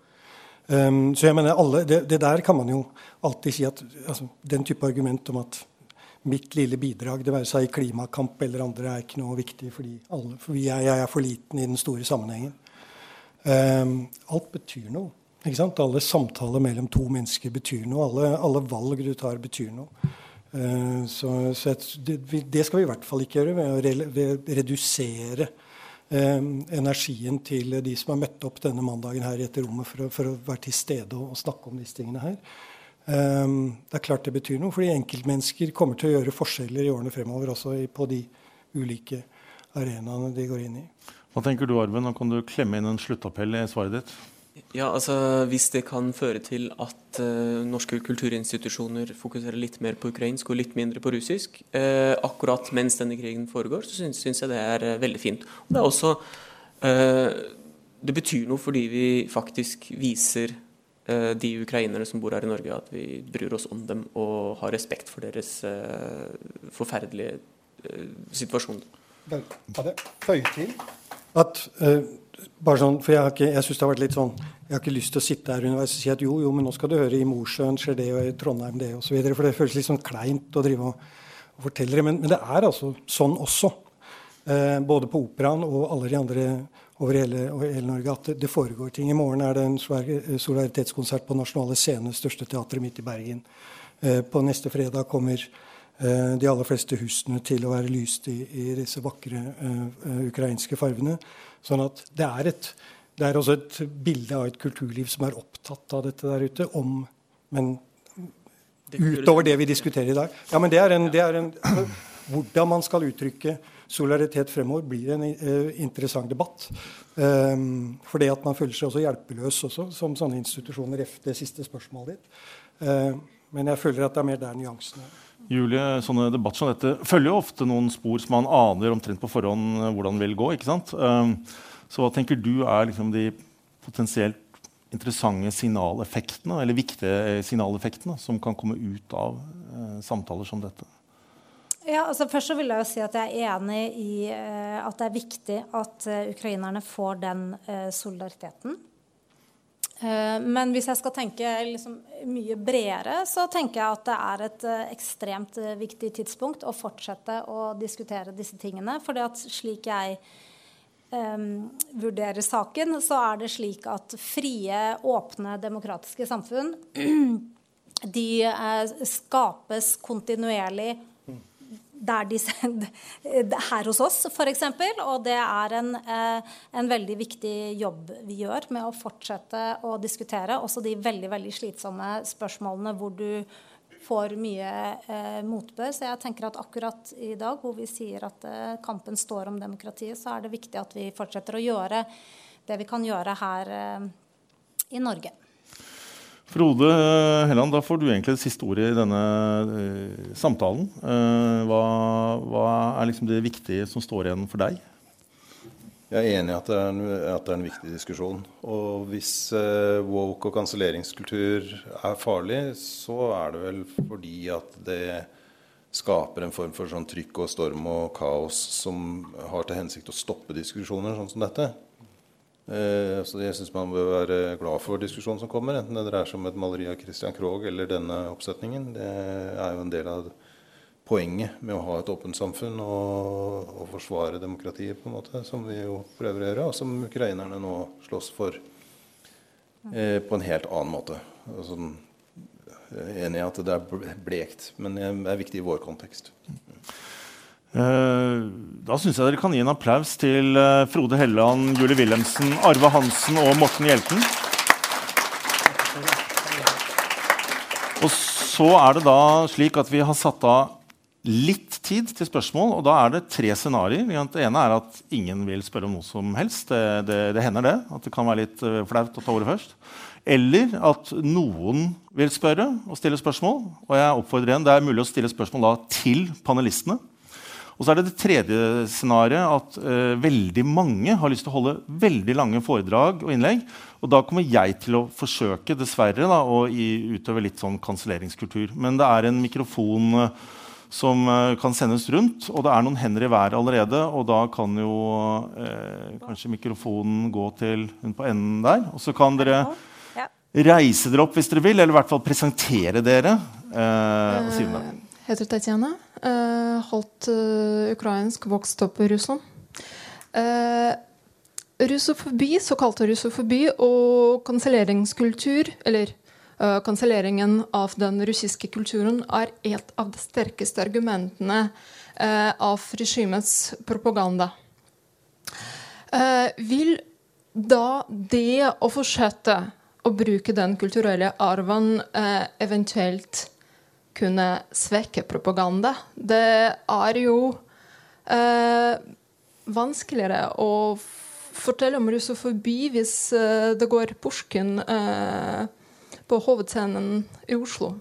Um, så jeg mener, alle, det, det, der kan man jo alltid si at altså, den type argument om at mitt lille bidrag, det være seg i klimakamp eller andre, er ikke noe viktig fordi alle, for jeg, jeg er for liten i den store sammenhengen. Um, alt betyr noe. Alle samtaler mellom to mennesker betyr noe. Alle, alle valg du tar, betyr noe. Uh, så, så det, det, skal vi i hvert fall ikke gjøre ved å, ved å redusere uh, energien til de som har møtt opp denne mandagen her i dette rommet for å, for å være til stede og, og, snakke om disse tingene her. Um, det er klart det betyr noe, fordi enkeltmennesker kommer til å gjøre forskjeller i årene fremover også på de ulike arenaene de går inn i. Hva tenker du, Arven? Nå kan du klemme inn en sluttappell i svaret ditt. Ja, altså Hvis det kan føre til at uh, norske kulturinstitusjoner fokuserer litt mer på ukrainsk og litt mindre på russisk, uh, akkurat mens denne krigen foregår, så syns, syns jeg det er uh, veldig fint. Og Det er også Det betyr noe fordi vi faktisk viser de ukrainerne som bor her i Norge, at vi bryr oss om dem og har respekt for deres forferdelige situasjon. Vel, hadde føye til at bare sånn, for Jeg, ikke, jeg synes det har vært litt sånn, jeg har ikke lyst til å sitte her underveis og si at jo, jo, men nå skal du høre i Mosjøen skjer det, og i Trondheim det, osv. For det føles litt sånn kleint å drive og, og fortelle det. Men, men, det er altså sånn også. Eh, både på Operaen og alle de andre over hele, over hele Norge at det, det, foregår ting. I morgen er det en solidaritetskonsert på Nasjonale Scene, største teatret midt i Bergen. Eh, på neste fredag kommer eh, de aller fleste husene til å være lyst i, i disse vakre uh, ukrainske farvene. Sånn at det er, et, det er også et bilde av et kulturliv som er opptatt av dette der ute. Om, men utover det vi diskuterer i dag. Ja, men det er en, det er en Hvordan man skal uttrykke solidaritet fremover, blir en uh, interessant debatt. Um, for det at man føler seg også hjelpeløs også, som sånne institusjoner, det siste spørsmålet ditt. Uh, men jeg føler at det er mer der nyansene er. Julie, sånne debatter som dette følger jo ofte noen spor som man aner omtrent på forhånd eh, hvordan vil gå. ikke sant? Um, så hva tenker du er liksom de potensielt interessante signaleffektene, eller viktige signaleffektene som kan komme ut av uh, samtaler som dette? Ja, altså Først så vil jeg jo si at jeg er enig i at det er viktig at ukrainerne får den solidariteten. Eh, men hvis jeg skal tenke liksom mye bredere, så tenker jeg at det er et eh, ekstremt eh, viktig tidspunkt å fortsette å diskutere disse tingene. For slik jeg um, vurderer saken, så er det slik at frie, åpne, demokratiske samfunn de skapes kontinuerlig de, her hos oss, f.eks. Og det er en, eh, en, veldig viktig jobb vi gjør med å fortsette å diskutere også de veldig, veldig slitsomme spørsmålene hvor du får mye eh, motbør. Så jeg tenker at akkurat i dag, hvor vi sier at eh, kampen står om demokratiet, så er det viktig at vi fortsetter å gjøre det vi kan gjøre her eh, i Norge. Frode Helland, da får du egentlig det siste ordet i denne uh, samtalen. Uh, hva, hva, er liksom det viktige som står igjen for deg? Jeg er enig i at, at, det er en viktig diskusjon. Og hvis woke og kanselleringskultur er farlig, så er det vel fordi at det skaper en form for sånn trykk og storm og kaos som har til hensikt å stoppe diskusjoner sånn som dette. Eh, så jeg syns man bør være glad for diskusjonen som kommer, enten det dreier seg om et maleri av Christian Krohg eller denne oppsetningen. Det er jo en del av poenget med å ha et åpent samfunn og, og forsvare demokratiet, på en måte, som vi jo prøver å gjøre, og som ukrainerne nå slåss for eh, på en helt annen måte. Altså, jeg er enig i at det er blekt, men det er viktig i vår kontekst. Eh, da syns jeg dere kan gi en applaus til eh, Frode Helleland, Julie Wilhelmsen, Arve Hansen og Morten Hjelten. Og så er det da slik at vi har satt av litt tid til spørsmål. Og da er det tre scenarioer. Det ene er at ingen vil spørre om noe som helst. Det, det, det hender det. At det kan være litt eh, flaut å ta ordet først. Eller at noen vil spørre og stille spørsmål. Og jeg oppfordrer igjen, Det er mulig å stille spørsmål da til panelistene. Og så er det det tredje scenarioet at uh, veldig mange har lyst til å holde veldig lange foredrag og innlegg. Og da kommer jeg til å forsøke, dessverre, da, å utøve litt sånn kanselleringskultur. Men det er en mikrofon uh, som uh, kan sendes rundt, og det er noen hender i været allerede. Og da kan jo eh, kanskje mikrofonen gå til hun på enden der. Og så kan dere reise dere opp hvis dere vil, eller i hvert fall presentere dere. Eh, og si det. heter Tatjana. Eh, holdt eh, ukrainsk, vokst opp i Russland. Eh, russofobi, såkalt russofobi og kanselleringskultur, eller kanselleringen av den russiske kulturen, er et av de sterkeste argumentene av regimets propaganda. Vil da det å fortsette å bruke den kulturelle arven eventuelt kunne svekke propaganda? Det er jo eh, vanskeligere å fortelle om russofobi hvis eh, det går Pushkin eh, på hovedscenen i Oslo.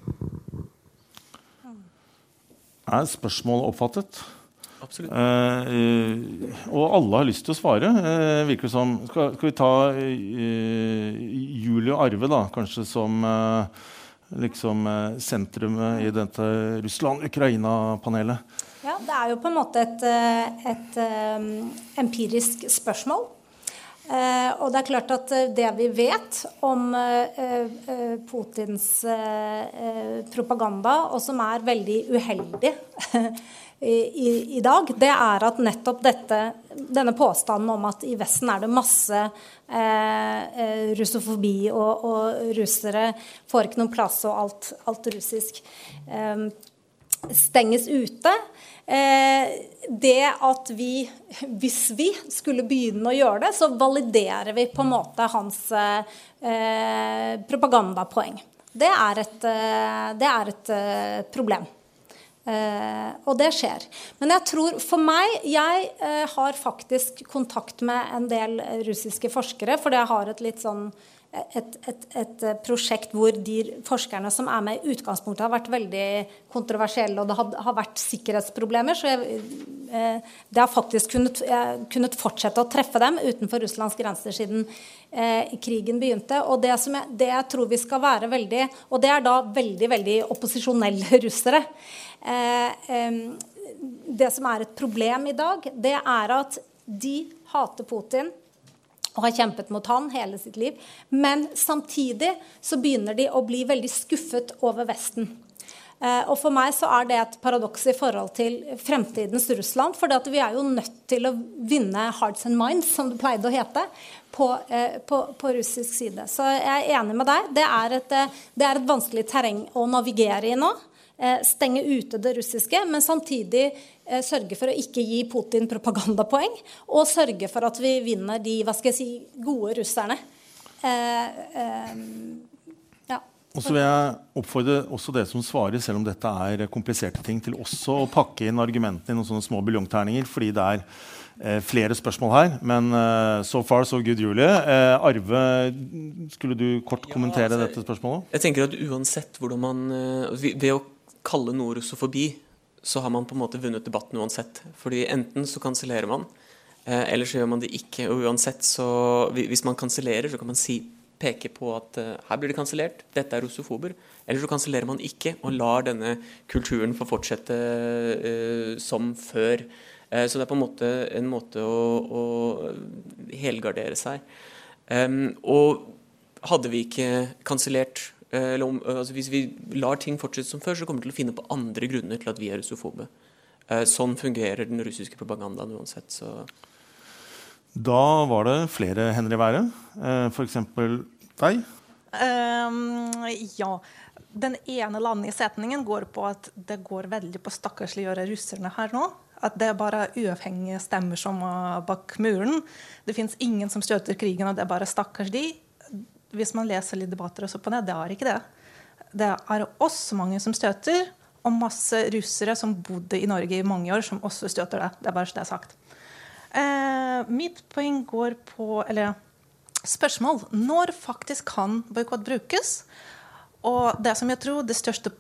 Er spørsmålet oppfattet? Absolutt. Eh, og alle har lyst til å svare, eh, virker det som. Skal, skal vi ta eh, Julie Arve, da, kanskje som eh, liksom eh, sentrumet i dette Russland-Ukraina-panelet? Ja, det er jo på en måte et, et, et eh, empirisk spørsmål. Eh, og det er klart at eh, det vi vet om eh, eh, Putins eh, eh, propaganda, og som er veldig uheldig i, i, dag, det er at nettopp dette, denne påstanden om at i Vesten er det masse eh, eh, russofobi, og, og russere får ikke noen plass, og alt, alt russisk eh, stenges ute. Eh, det at vi, hvis vi skulle begynne å gjøre det, så validerer vi på en måte hans eh, propagandapoeng. Det er et, eh, det er et problem. Eh, og det skjer. Men jeg tror for meg Jeg eh, har faktisk kontakt med en del russiske forskere, fordi jeg har et litt sånn et, et, et prosjekt hvor de forskerne som er med i utgangspunktet, har vært veldig kontroversielle, og det har, har vært sikkerhetsproblemer. Så jeg, eh, det har faktisk kunnet, jeg, kunnet fortsette å treffe dem utenfor Russlands grenser siden eh, krigen begynte. Og det, jeg, det jeg tror vi skal være veldig Og det er da veldig, veldig opposisjonelle russere. Eh, det som er et problem i dag, det er at de hater Putin og har kjempet mot han hele sitt liv. Men samtidig så begynner de å bli veldig skuffet over Vesten. Eh, og for meg så er det et paradoks i forhold til fremtidens Russland. For vi er jo nødt til å vinne hearts and minds, som det pleide å hete, på, eh, på, på russisk side. Så jeg er enig med deg. Det er et, det er et vanskelig terreng å navigere i nå. Eh, stenge ute det russiske, men samtidig eh, sørge for å ikke gi Putin propagandapoeng. Og sørge for at vi vinner de hva skal jeg si, gode russerne. Eh, ja. Og så vil jeg oppfordre også dere som svarer, selv om dette er kompliserte ting, til også å pakke inn argumentene i noen sånne små buljongterninger, fordi det er eh, flere spørsmål her. Men eh, so far, so good, Julie. Eh, Arve, skulle du kort kommentere altså, dette spørsmålet? Jeg tenker at uansett hvordan man Ved å kalle noe russofobi, så har man på en måte vunnet debatten uansett. Fordi enten så kansellerer man, eh, eller så gjør man det ikke. Og uansett så Hvis man kansellerer, så kan man si, peke på at eh, her blir det kansellert, dette er russofober. Eller så kansellerer man ikke og lar denne kulturen få fortsette eh, som før. Eh, så det er på en måte en måte å, å helgardere seg. Um, og hadde vi ikke kansellert eller om, altså Hvis vi lar ting fortsette som før, så kommer vi til å finne på andre grunner til at vi er russofobe. Eh, sånn fungerer den russiske propagandaen uansett. Så Da var det flere hender i været. Eh, F.eks. deg. Um, ja. Den ene landsetningen går på at det går veldig på stakkarsliggjøre russerne her nå. At det er bare uavhengige stemmer som er bak muren. Det fins ingen som støtter krigen, og det er bare stakkars de. Hvis man leser litt debatter også på det, det er ikke det. Det er oss mange som støter, og masse russere som bodde i Norge i mange år, som også støter det. Det er bare så det er sagt. Eh, mitt poeng går på Eller spørsmål. Når faktisk kan boikott brukes? Og det som jeg tror det største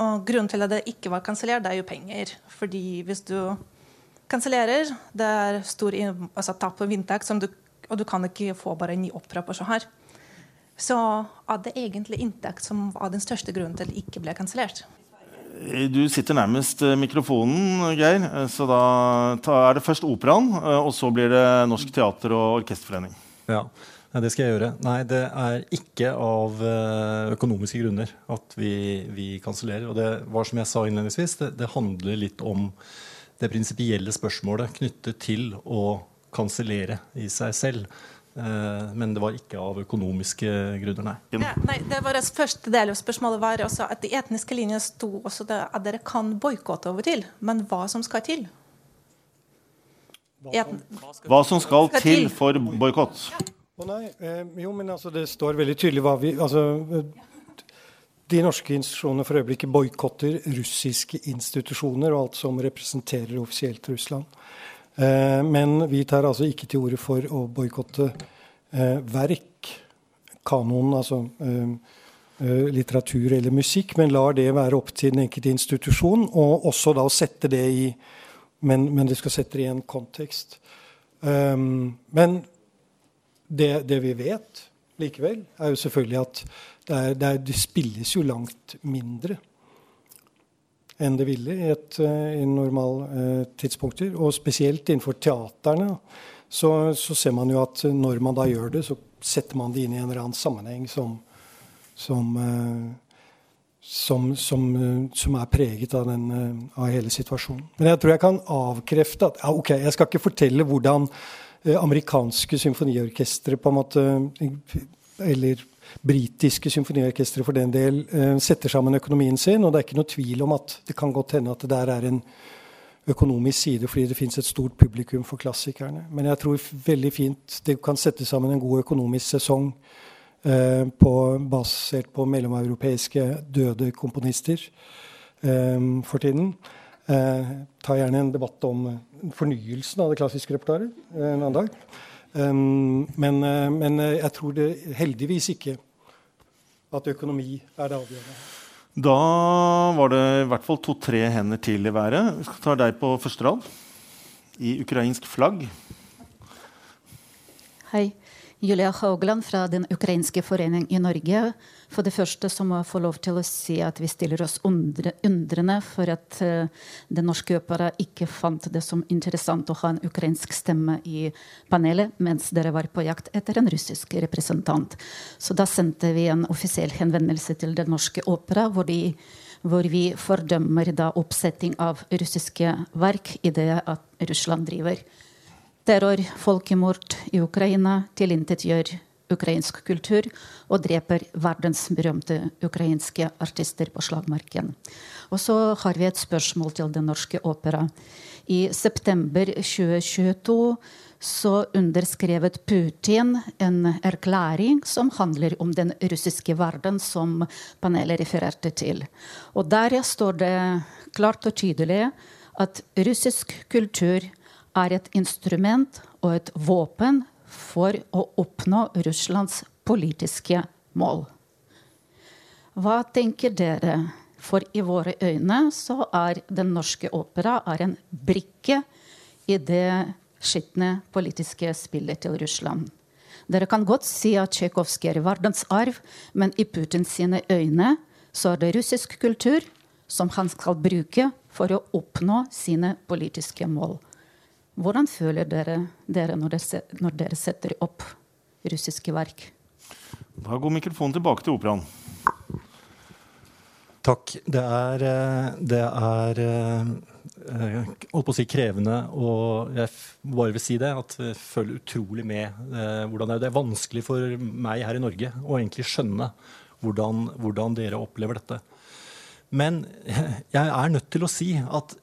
og grunnen til at det ikke var kansellert, det er jo penger. Fordi hvis du kansellerer, det er stor altså, tap på inntekt, og du kan ikke få bare en ny opera på så her. Så hadde det egentlig inntekt som var den største grunnen til at det ikke ble kansellert. Du sitter nærmest eh, mikrofonen, Geir. Eh, så da er det først Operaen, eh, og så blir det Norsk teater- og orkesterforening. Ja, det skal jeg gjøre. Nei, det er ikke av økonomiske grunner at vi, vi kansellerer. Og det var som jeg sa innledningsvis, det, det handler litt om det prinsipielle spørsmålet knyttet til å kansellere i seg selv. Eh, men det var ikke av økonomiske grunner, nei. Ja, nei det var det første del av spørsmålet var også at de etniske linjene sto også det, at dere kan boikotte over til. Men hva som skal til? Hva som skal til for boikott? Nei, eh, jo, men altså, det står veldig tydelig hva vi altså, De norske institusjonene for øyeblikket boikotter russiske institusjoner og alt som representerer offisielt Russland. Eh, men vi tar altså ikke til orde for å boikotte eh, verk, kanon, altså eh, litteratur eller musikk, men lar det være opp til den enkelte institusjon, og også da sette det i Men, men det skal sette det i en kontekst. men det, det, vi vet likevel, er jo selvfølgelig at det, er, det, er, det spilles jo langt mindre enn det ville i, et, eh, i normale eh. Og spesielt innenfor teaterne så, så, ser man jo at når man da gjør det, så setter man det inn i en eller annen sammenheng som, som, eh, som, som er preget av, den, av, hele situasjonen. Men jeg tror jeg kan avkrefte at ja, ok, Jeg skal ikke fortelle hvordan amerikanske symfoniorkestre på en måte Eller britiske symfoniorkestre for den del eh, setter sammen økonomien sin. Og det er ikke noe tvil om at det kan godt hende at det der er en økonomisk side fordi det fins et stort publikum for klassikerne. Men jeg tror veldig fint det kan sette sammen en god økonomisk sesong eh, på, basert på mellomeuropeiske døde komponister eh, for tiden. Eh, ta gjerne en debatt om fornyelsen av det klassiske repertoaret eh, en annen dag. Um, men, uh, men uh, jeg tror det heldigvis ikke at økonomi er det avgjørende. Da var det i hvert fall to-tre hender til i været. Vi skal ta deg på første rad. I ukrainsk flagg. Hei. Julia Haugland fra den ukrainske forening i Norge. For det første så må jeg få lov til å si at vi stiller oss undrende for at uh, Den Norske Opera ikke fant det som interessant å ha en ukrainsk stemme i panelet mens dere var på jakt etter en russisk representant. Så da sendte vi en offisiell henvendelse til Den Norske Opera, hvor, de, hvor vi fordømmer da oppsetting av russiske verk i det at Russland driver terror, folkemord i Ukraina, tilintetgjør ukrainsk kultur og dreper verdensberømte ukrainske artister på slagmarken. Og så har vi et spørsmål til Den Norske Opera. I september 2022 så underskrevet Putin en erklæring som handler om den russiske verden, som panelet refererte til. Og der står det klart og tydelig at russisk kultur er et instrument og et våpen for å oppnå Russlands politiske mål. Hva tenker dere? For i våre øyne så er Den norske opera en brikke i det skitne politiske spillet til Russland. Dere kan godt si at Tsjajkovskij er verdensarv, men i Putins sine øyne så er det russisk kultur som han skal bruke for å oppnå sine politiske mål. Hvordan føler dere dere når, dere når dere setter opp russiske verk? Da går mikrofonen tilbake til operaen. Takk. Det er, eh, det er jeg holdt på å si krevende, og jeg bare vil si det, at jeg føler utrolig med eh, hvordan det er. vanskelig for meg her i Norge å egentlig skjønne hvordan, hvordan dere opplever dette. Men jeg er nødt til å si at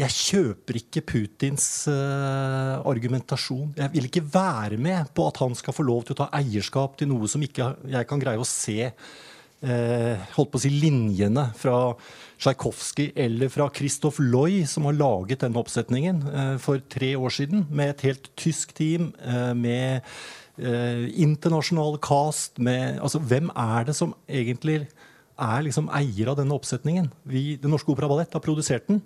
jeg kjøper ikke Putins uh, argumentasjon. Jeg vil ikke være med på at han skal få lov til å ta eierskap til noe som ikke jeg kan greie å se uh, holdt på å si linjene fra Tsjajkovskij eller fra Christoph Loy, som har laget denne oppsetningen uh, for tre år siden, med et helt tysk team, med internasjonal cast med, altså, Hvem er det som egentlig er liksom eier av denne oppsetningen. Vi, det Norske Opera Ballett har produsert den.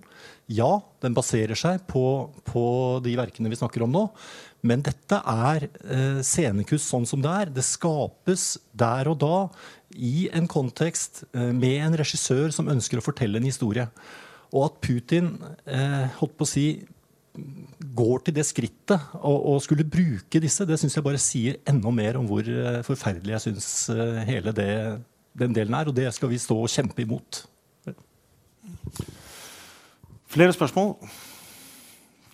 Ja, den baserer seg på, på de verkene vi snakker om nå. Men dette er eh, scenekunst sånn som det er. Det skapes der og da i en kontekst eh, med en regissør som ønsker å fortelle en historie. Og at Putin eh, holdt på å si, går til det skrittet og, skulle bruke disse, det syns jeg bare sier enda mer om hvor eh, forferdelig jeg syns eh, hele det, den delen er. Og det skal vi stå og kjempe imot. Flere spørsmål?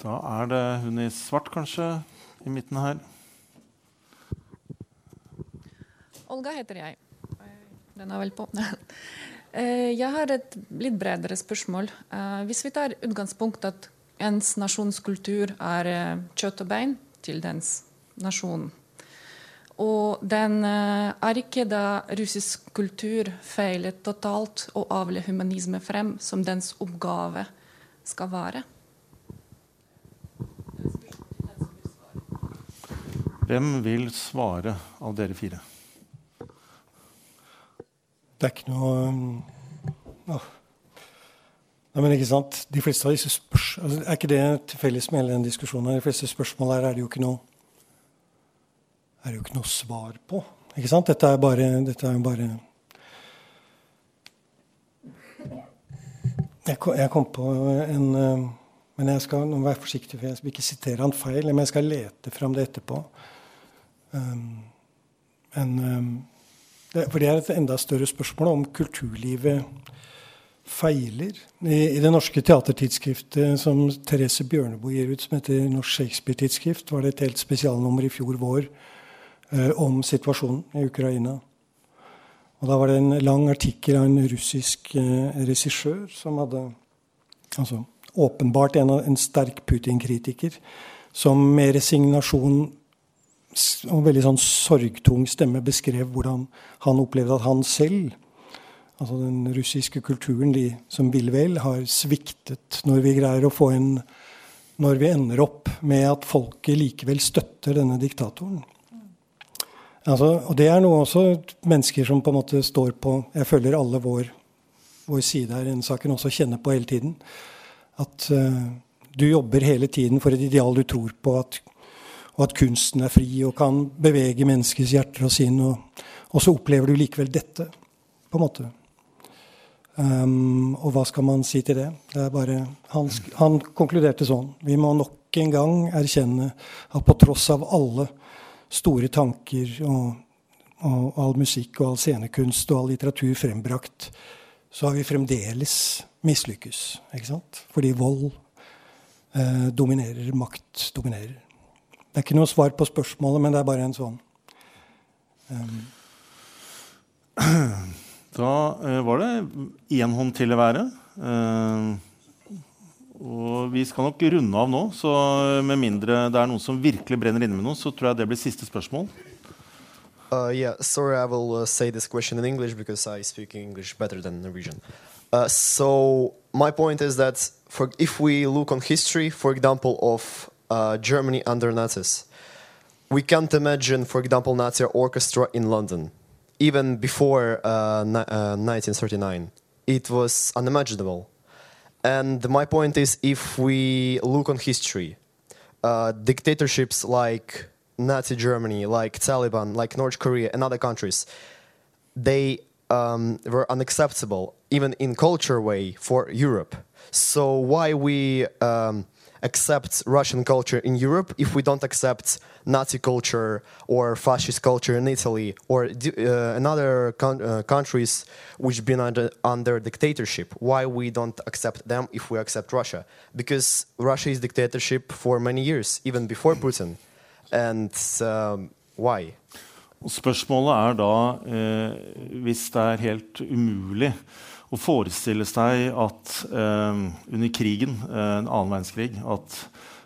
Da er det hun i svart, kanskje, i midten her. Olga heter jeg. Den er vel på. Eh, jeg har et litt bredere spørsmål. Eh, hvis vi tar utgangspunkt at ens nasjonskultur er eh, kjøtt og bein til dens nasjon, og den er ikke da russisk kultur feilet totalt å avle humanisme frem som dens oppgave skal være? Hvem vil svare av dere fire? Det er ikke noe ja. Nei, men ikke sant? De fleste av disse spørs altså, Er ikke det til felles med hele den diskusjonen? De fleste spørsmål her er det jo ikke noe er det jo ikke noe svar på. Ikke sant? Dette er bare, dette er bare jeg kom, jeg kom, på en Men jeg skal være forsiktig, for jeg skal ikke sitere han feil. Men jeg skal lete fram det etterpå. Um, en det, for det er et enda større spørsmål om kulturlivet feiler. I, i det norske teatertidsskriftet som Therese Bjørneboe gir ut, som heter Norsk Shakespeare-tidsskrift, var det et helt spesialnummer i fjor vår eh, om situasjonen i Ukraina. Og Da var det en lang artikkel av en russisk eh, regissør som hadde altså, åpenbart en, en sterk Putin-kritiker, som med resignasjon og veldig sånn sorgtung stemme beskrev hvordan han opplevde at han selv, altså den russiske kulturen, de som vil vel, har sviktet når vi greier å få en Når vi ender opp med at folket likevel støtter denne diktatoren. Altså, og det er noe også mennesker som på en måte står på Jeg føler alle vår, vår side her i denne saken også kjenner på hele tiden. At uh, du jobber hele tiden for et ideal du tror på. at og at kunsten er fri og kan bevege menneskets hjerter og sinn. Og, og, så opplever du likevel dette, på en måte. Um, og hva skal man si til det? det er bare, han, han, konkluderte sånn. Vi må nok en gang erkjenne at på tross av alle store tanker og, og all musikk og all scenekunst og all litteratur frembrakt, så har vi fremdeles mislykkes. Ikke sant? Fordi vold eh, dominerer, makt dominerer. Det er ikke noe svar på spørsmålet, men det er bare en sånn um. Da uh, var det én hånd til å være. Uh, og vi skal nok runde av nå, så med mindre det er noen som virkelig brenner inne med noe, så tror jeg det blir siste spørsmål. Uh, yeah, sorry, I will uh, say this question in English because I speak English better than Norwegian. Uh, so my point is that for, if we look on history, for example, of uh, Germany under Nazis. We can't imagine, for example, Nazi orchestra in London, even before uh, uh, 1939. It was unimaginable. And my point is, if we look on history, uh, dictatorships like Nazi Germany, like Taliban, like North Korea, and other countries, they um, were unacceptable, even in culture way, for Europe. So why we um, accept Russian culture in Europe if we don't accept Nazi culture or fascist culture in Italy or uh, in other uh, countries which been under, under dictatorship? Why we don't accept them if we accept Russia? Because Russia is dictatorship for many years, even before Putin. And um, why? Spørsmålet er da, eh, hvis det er helt umulig å forestille seg at eh, under krigen, eh, annen verdenskrig, at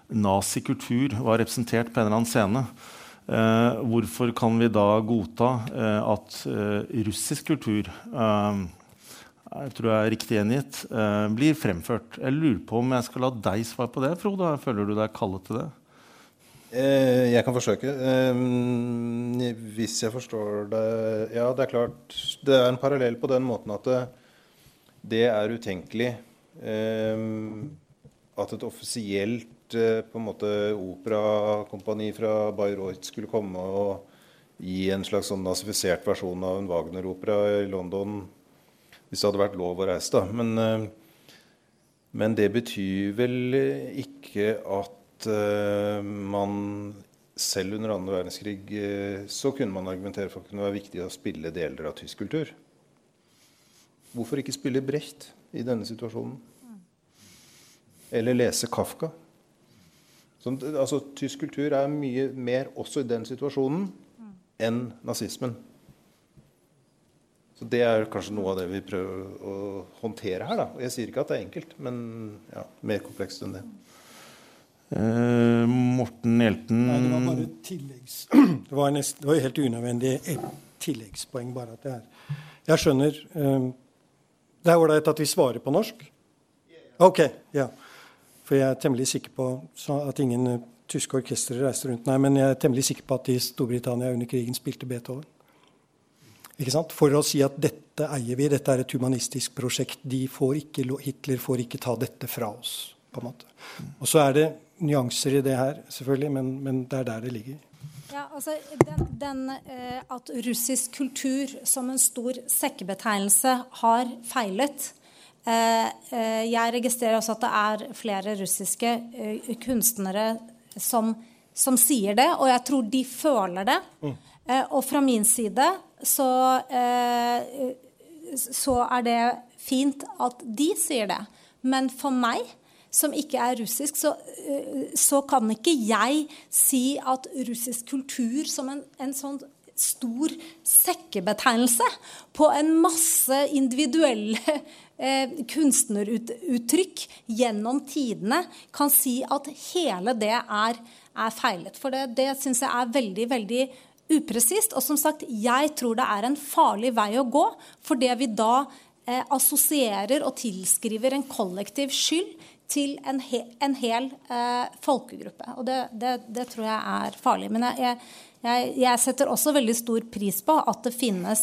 nazikultur var representert på en eller annen scene. Eh, hvorfor kan vi da godta eh, at eh, russisk kultur eh, jeg tror jeg er riktig gjengitt, blir fremført? Jeg lurer på om jeg skal la deg svare på det, Frode. Føler du deg kallet til det? Jeg kan forsøke. Hvis jeg forstår det Ja, det er klart Det er en parallell på den måten at det, det er utenkelig eh, at et offisielt eh, på en måte operakompani fra Bayreuth skulle komme og gi en slags sånn nazifisert versjon av en Wagner-opera i London hvis det hadde vært lov å reise. da. Men, eh, men det betyr vel ikke at man selv under annen verdenskrig så kunne man argumentere for at det kunne være viktig å spille deler av tysk kultur. Hvorfor ikke spille Brecht i denne situasjonen? Eller lese Kafka? Sånn, altså, tysk kultur er mye mer også i den situasjonen enn nazismen. Så Det er kanskje noe av det vi prøver å håndtere her. da. Jeg sier ikke at det er enkelt, men ja, mer komplekst enn det. Eh, Morten Hjelten Nei, det var bare tilleggs... Det var, nest, det var helt unødvendig tilleggspoeng. bare at det er. Jeg skjønner um, Det er ålreit at vi svarer på norsk? OK. ja. For jeg er temmelig sikker på at ingen uh, tyske orkestre reiste rundt. Nei, men jeg er temmelig sikker på at de i Storbritannia under krigen spilte Beethoven. Ikke sant? For å si at dette eier vi, dette er et humanistisk prosjekt. Får ikke, Hitler får ikke ta dette fra oss. på en måte. Og så er det nyanser i det her, selvfølgelig, men, men det er der det ligger. Ja, altså, den, den, eh, At russisk kultur som en stor sekkebetegnelse har feilet eh, eh, Jeg registrerer også at det er flere russiske kunstnere som, som, sier det, og jeg tror de føler det. Mm. Eh, og fra min side så, eh, så er det fint at de sier det. Men for meg som ikke er russisk, så, eh, så, kan ikke jeg si at russisk kultur som en, en sånn stor sekkebetegnelse på en masse individuelle eh, kunstneruttrykk gjennom tidene kan si at hele det er, er feilet. For det, det syns jeg er veldig, veldig upresist. Og som sagt, jeg tror det er en farlig vei å gå, for det vi da eh, assosierer og tilskriver en kollektiv skyld til en, he, en hel eh, folkegruppe. Og det, det, det, tror jeg er farlig. Men jeg, jeg, jeg, setter også veldig stor pris på at det finnes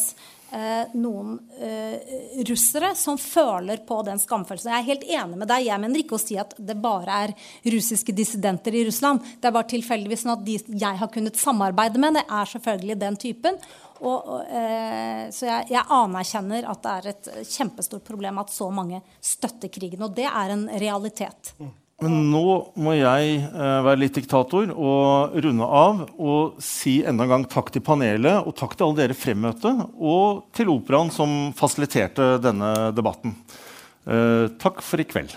eh, noen eh, russere som føler på den skamfølelsen. Jeg er helt enig med deg. Jeg mener ikke å si at det bare er russiske dissidenter i Russland. Det er bare tilfeldigvis sånn at de jeg har kunnet samarbeide med, det er selvfølgelig den typen. Og, og, eh, så jeg, jeg, anerkjenner at det er et kjempestort problem at så mange støtter krigen. Og det er en realitet. Men nå må jeg eh, være litt diktator og runde av og si enda en gang takk til panelet og takk til alle dere fremmøtte, og til Operaen som fasiliterte denne debatten. Eh, takk for i kveld.